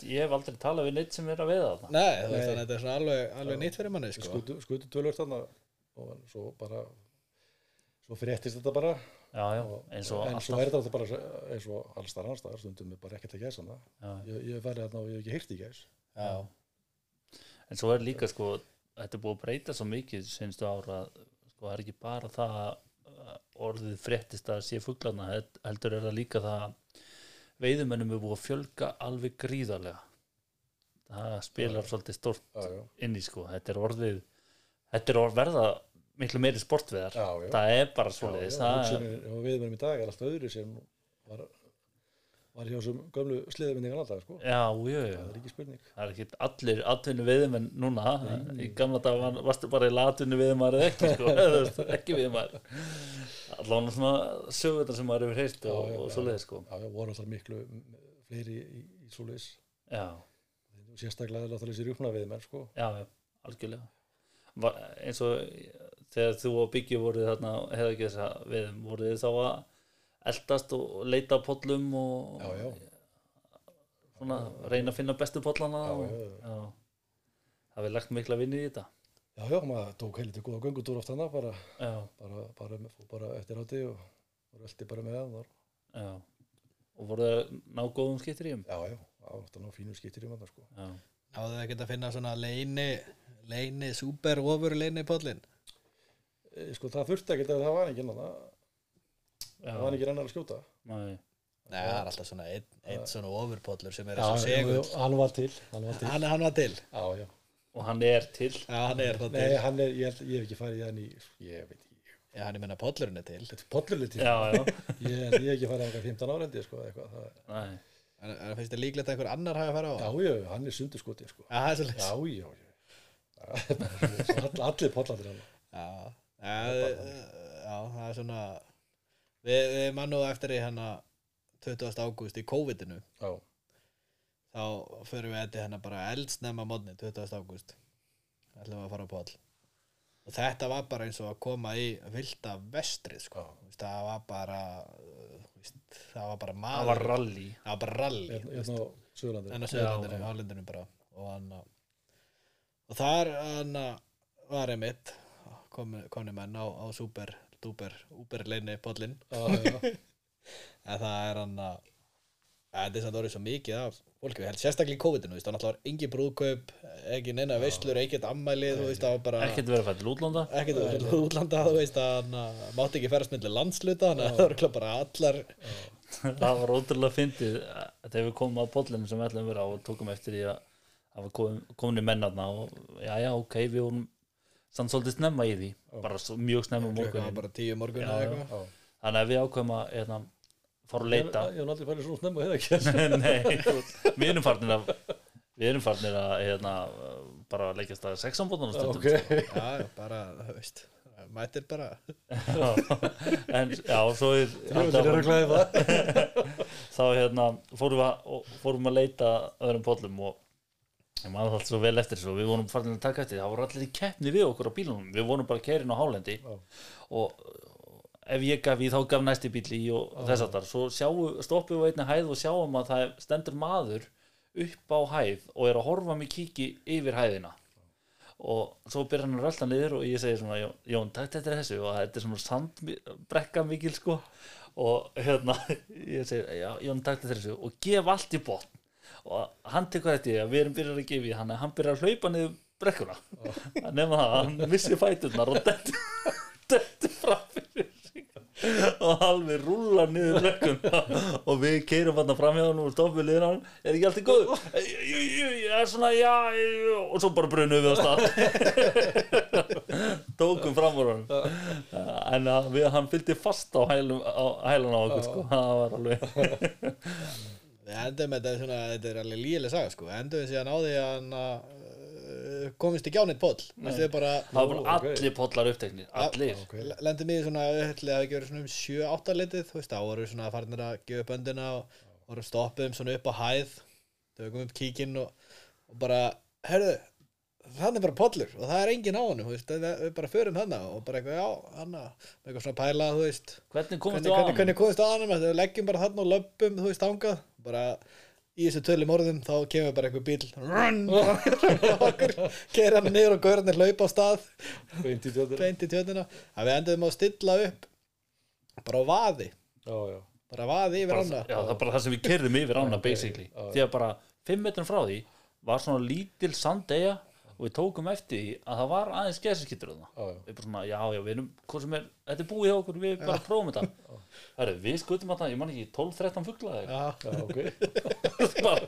ég hef aldrei talað við neitt sem er að veiða það Nei, þú veist Nei. þannig að þetta er svona alveg, alveg nýtt fyrir manni sko. Skutu, skutu tölvöld þannig og svo bara svo fréttist þetta bara. Já, já, eins og en svo alltaf. er þetta alltaf bara eins og alls þar annars staðar stundum er bara ekkert að gæsa hana. Ég, ég hef farið þarna og ég hef ekki heyrt í gæs. Já, en svo er líka sko þetta er búið að breyta svo mikið sko það er ekki bara það að orðið fréttist að sé fuglarna held- heldur er það líka það að veiðumennum er búið að fjölga alveg gríðarlega. Það spilar svolítið stort inn í sko. Þetta er orðið þetta er orð verða miklu meiri sportveðar. Það er bara við erum í dag er alltaf öðru sem var, var hjá þessum gömlu sliðamindingan alltaf sko. já, jú, jú. það er ekki spurning. Það er ekki allir atvinnu veiðumenn núna í gamla dag var, varstu bara í latvinnu veiðumar eða ekki sko, [LAUGHS] eða ekki veiðumar allan svona sögurnar sem maður hefur heyrt og, Já, já, og já. svoleiðis sko. Já, já, voru alltaf miklu fleiri í, í svoleiðis. Já, sérstaklega alltaf þessi rjúpna við menn sko. já, já, algjörlega. Var, eins og þegar þú og Biggi voruð þarna hefði ekki þess að veiðum voruð þið þá að eldast og leita að pollum og já, já, svona reyna að finna bestu já. það er lagt mikla vinni í þetta. Já, já, maður tók heiliti góða göngutúr oft hana bara, bara, bara, bara eftir átti og, velti bara með það já. Og voruð það að ná góðum skiptir í um já, já, átt að ná fínu skiptir í manna sko. já, náðu þið ekki að finna svona leini leini, super ofur leini pollin e, sko, það þurfti ekki að það var ekki já, það var ekki annar að skjóta? Nei, Nei, það er alltaf svona einn ein svona ofurpollur sem er já, eins og já, hann var til hann var til. Hann, hann var til. Já, já. og hann er til. Já, hann er það Nei, hann er, ég, ég hef ekki farið í hann í ég veit ekki, Já, hann er minna pollurinn er til. Þetta er til. Já, já, ég, ég hef ekki farið á 15 ára sko, eitthvað, það, Nei. En en finnst þið líklegt að einhver annar hafi farið á já, já, hann er sundurskoti sko. Já, það er svolítið já, já, já. [LAUGHS] Það er allir pollandir hann já, það er svona Við, við mann og eftir í hérna 20. ágúst í COVID-inu. Já, þá förum við þetta hérna bara eldsnemma módni 20. ágúst. Ætlum við að fara á poll. Og þetta var bara eins og að koma í vilda vestrið sko. Veist, það var bara uh, það var bara það maður. var rally. Það var bara rally hérna hérna en á Suðurlandinu, já. Hálendinu bara. Og hann og þar hann var einmitt komi, komni menn á, á super duper, uber leini já, [LAUGHS] en það er hann að þetta er samt orðið svo mikið af fólki við held sérstaklega í COVID-inu, þú veist, það náttúrulega var engin brúðkaup ekki neina veislur, ekkert ammæli þú veist, það var bara ekkert verið að fæta útlanda. Ekkert verið útlanda, þú veist, að hann að mátti ekki ferast milli landsluta, þannig að það örugglega bara allar [LAUGHS] það var ótrúlega fyndið þegar við komum að pollinu sem við ætlum að vera á og tókum eftir því að það var komin, í mennarna og já, já, ok, við vorum samt svolítið snemma í því. Bara svo, mjög snemma morgunin bara tíu morgun eða eitthvað. Þannig að við ákveðum að hérna, fara að leita. Ég hef aldrei farið svona snemma hefði ekki. [LAUGHS] Nei, við erum farnir að við erum farnir að hérna, bara að leikjast að sexanbóðunum stundum Ok, sko. já, já, bara, þú veist mættir bara. En já, svo er það. [LAUGHS] Þá hérna fórum við að, fórum að leita að öðrum pollum og maður alltaf svo vel eftir og við vorum farin að taka eftir það voru allir í keppni við okkur á bílunum. Við vorum bara kærin á hálendi Já. og ef ég gaf í þá gaf næsti bíl í og þess að þar svo sjáu, stoppum við einni hæð og sjáum að það stendur maður upp á hæð og er að horfa mig kíki yfir hæðina. Og svo byrjar hann að rölda niður og ég segi svona Jón, þetta þessu. Og þetta er svona sandbrekka mikil sko. Og hérna [LAUGHS] ég segi já, Jón þetta þessu. Og gef allt í botn og hann tekur þetta í að við erum byrjar að gefa í hann hann byrjar að hlaupa niður brekkuna. Nema það, hann missi fæturnar og dettur fram fyrir og alveg rúlar niður brekkuna. Og við keirum hann fram hjá hann og stoppum liðin á hann. Er ekki allt í góð ég er svona, já og svo bara brunum við á stað. [LAUGHS] Tókum fram úr hann en við, hann fylgdi fast á hælun á okkur sko, það var alveg Við endum þetta er svona, þetta er alveg lígileg saga sko, endum við síðan á því að hann uh, komist á neitt poll, við það ok. allir pollar uppteknir allir, ok. lendum í svona, ætli að ekki verið svona um 7-8 litið, þú veist, þá voru svona farnir að gefa upp öndina og voru stoppuðum svona upp á hæð, tökum upp kíkinn og, og bara, herðu, hann er bara pollur og það er enginn á þú veist, við við bara förum hana og bara eitthvað, já, hana, með eitthvað svona pæla, þú veist, hvernig hvernig, þú á hvernig, hann? hvernig komist á hann við leggjum bara þarna og löpum þú veist ángað bara í þessu tölum orðum þá kemur bara einhver bíl keir hann niður og gaurarnir hlaupa á stað. Beint í tjóðir beint í tjötuna að við endum að stilla upp bara á vaði. Já, já, bara vaði yfir ána. Já, það er bara það sem við kerðum yfir ána basically, því að bara 5 metrum frá því var svona lítil sandegja og við tókum eftir því að það var aðeins já. við bara svona, já, já, við erum, er þetta er búið hjá okkur, við bara prófum þetta. [LAUGHS] Heru, við skutum að það, ég man ekki 12-13 fugla eða já, já, ok. Eitthvað. [LAUGHS] bara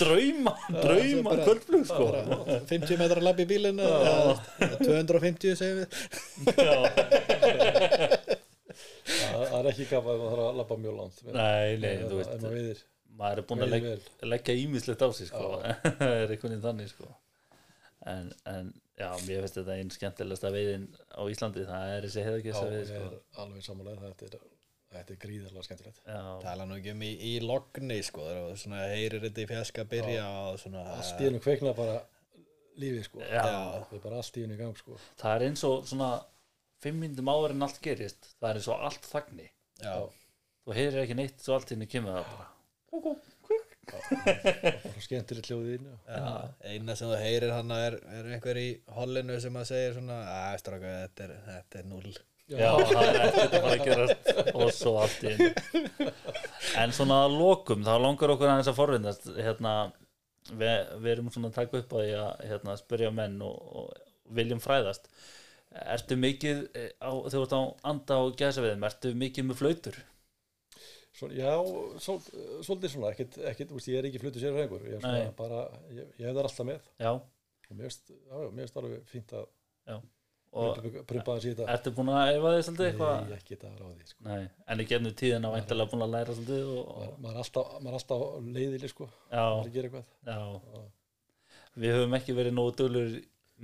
drauma, drauma kvöldflug sko. bara 50 metrar lapp í bílinn eða 250 segjum við. [LAUGHS] Það það er ekki gaman ef maður þarf að labba mjög langt nei, nei, þú veist maður er búin að leggja ímislegt á sig sko, það er einhvern veginn þannig sko en, en já, mér finnst þetta einn skemmtilegsta veiðin á Íslandi, það er þessi já, heiðagessa veið sko. alveg samanlega þetta er, þetta er gríðarlega skemmtilegt. Tala nú ekki um í, í logni sko. Svona heyrir þetta í fjaska byrja allt í hennu kveikna bara lífið sko. Já, það er bara allt í hennu í gang sko. Það er eins og svona fimm myndum áður en allt gerist það er eins og allt þagni. Já, þú heyrir ekki neitt svo allt henni kemur það bara bara skemmtilegt hljóðið já. Já, eina sem þú heyrir hann er, er einhver í hollinu sem að segja svona að stráka, þetta er, þetta er null já, það er að fara að gerast og svo allt í einu. En svona að lokum þá langar okkur aðeins að forvindast hérna, við, við erum svona að taka upp á því að hérna, spyrja menn og, og viljum fræðast. Ertu mikið eh, á, þú ert á anda og gæsaveðum, ertu mikið með flautur Svo, já, svo, svolítið svona ekkit, ekkit, úst, ég er ekki flutu sér hrengur ég, er svona Nei. bara, ég, ég hef það alltaf með. Já, og mér finnst já, já, mér finnst alveg fínt að og prumpa það síðan ertu búin að efa þig svolítið eitthvað? Nei, ekki það ráði sko. Nei, en í gennum tíðina væntalega búin að læra svolítið og, maður, og, maður, er alltaf, maður er alltaf leiðileg sko, maður já, er að gera eitthvað. Já. Við höfum ekki verið nógu dölur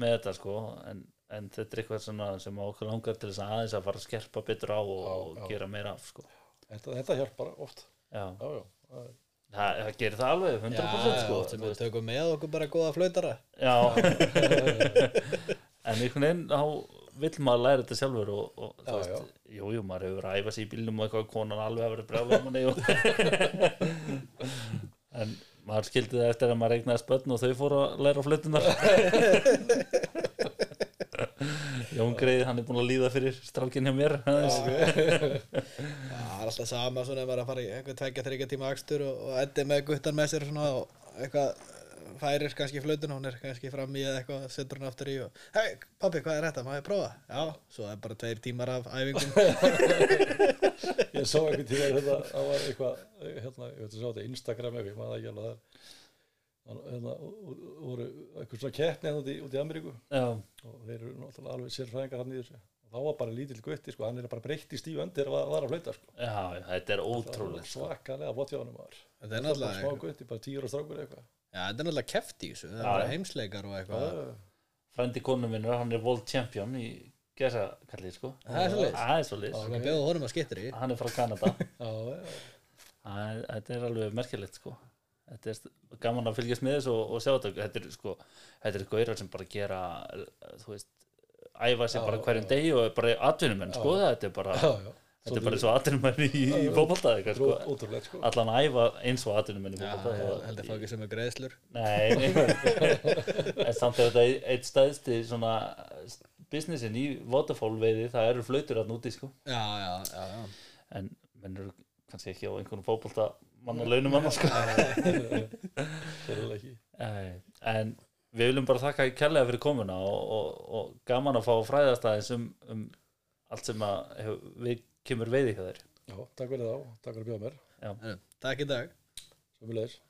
með þetta sko en, en þetta er eitthvað sem okkur langar til þess að aðeins að fara að skerpa betur á og, Já, og já. gera meira af sko þetta, þetta hjálpar oft. Já, já, já, það það, það gerir það alveg 100% sko. sem við tökum með okkur bara góða flautara. Já. [LAUGHS] En einhvern veginn þá vill maður læra þetta sjálfur og, og þú Já, veist, jú, jú, maður hefur að æfa sig í bílnum og eitthvað konan alveg að vera um manni og [LAUGHS] en maður skildi það eftir að maður eignaði spötn og þau fóru að læra flutunar [LAUGHS] Jón Greið, hann er búin að líða fyrir strákinn hjá mér það alltaf sama svona ef maður er að fara í einhver tveggja, þryggja tíma akstur og, og endi með guttan með sér svona og eitthvað eh, færir kannski flötun hún er kannski fram í eða eitthvað setur hún aftur í og hei pappi hvað er þetta, má ég prófa? Já, svo er bara tveir tímar af æfingum. [LAUGHS] Ég sá einhvern tíma hérna, það var eitthvað hérna, ég veit að sjá þetta Instagram eitthvað, maður það ekki alveg það hérna, voru eitthvað svona keppni hérna út í, út í Ameríku. Já, og þeir eru náttúrulega alveg sérfræðingar hann í þessu þá var bara lítill gutti, sko, hann er bara breytt í stíu öndir að var að flauta, sko. Já, þetta er ótrúlega sko. svakalega flott hjá hann maður. Þetta er bara smá náttúrulega gutti, bara tíur og strákur eitthvað. Já, þetta er náttúrulega keft í þessu, það er bara heimsleikar og eitthvað. Frændi konu minnur, hann er world champion í gesa kallið sko. Það er. Það er svolítið Það var bjóða honum að skittir í Hann er frá Kanada. [LAUGHS] Það er- Þetta er alveg merkilegt sko. Þetta er gaman að fylgjast með þessu og, og sjá þetta. Þetta er sko, þetta er gaurar sem bara gera þú veist, æfa sig Já, bara hverjum degi og bara atvinnumenn sko, þetta er bara þetta er bara eins og atvinnumenn í, í eitthvað, Sko. sko. Allan æfa eins og atvinnumenn í Já, fótbolta ég held að fá ekki sem er greiðslur. Nei, [LAUGHS] en samt er þetta eitt stæðsti svona businessin í waterfall veiði það eru flautur að núti sko. Já, já, já, já. En menn eru kannski ekki á einhvern fótbolta manna launum annars sko. En við viljum bara þakka kærlega fyrir komuna og, og, og gaman að fá fræðast aðeins um, um allt sem að hef, við kemur veiði hjá þér. Já, takk fyrir þá, takk fyrir að bjóða mér. Heyrðu, Takk í dag. Sömulegis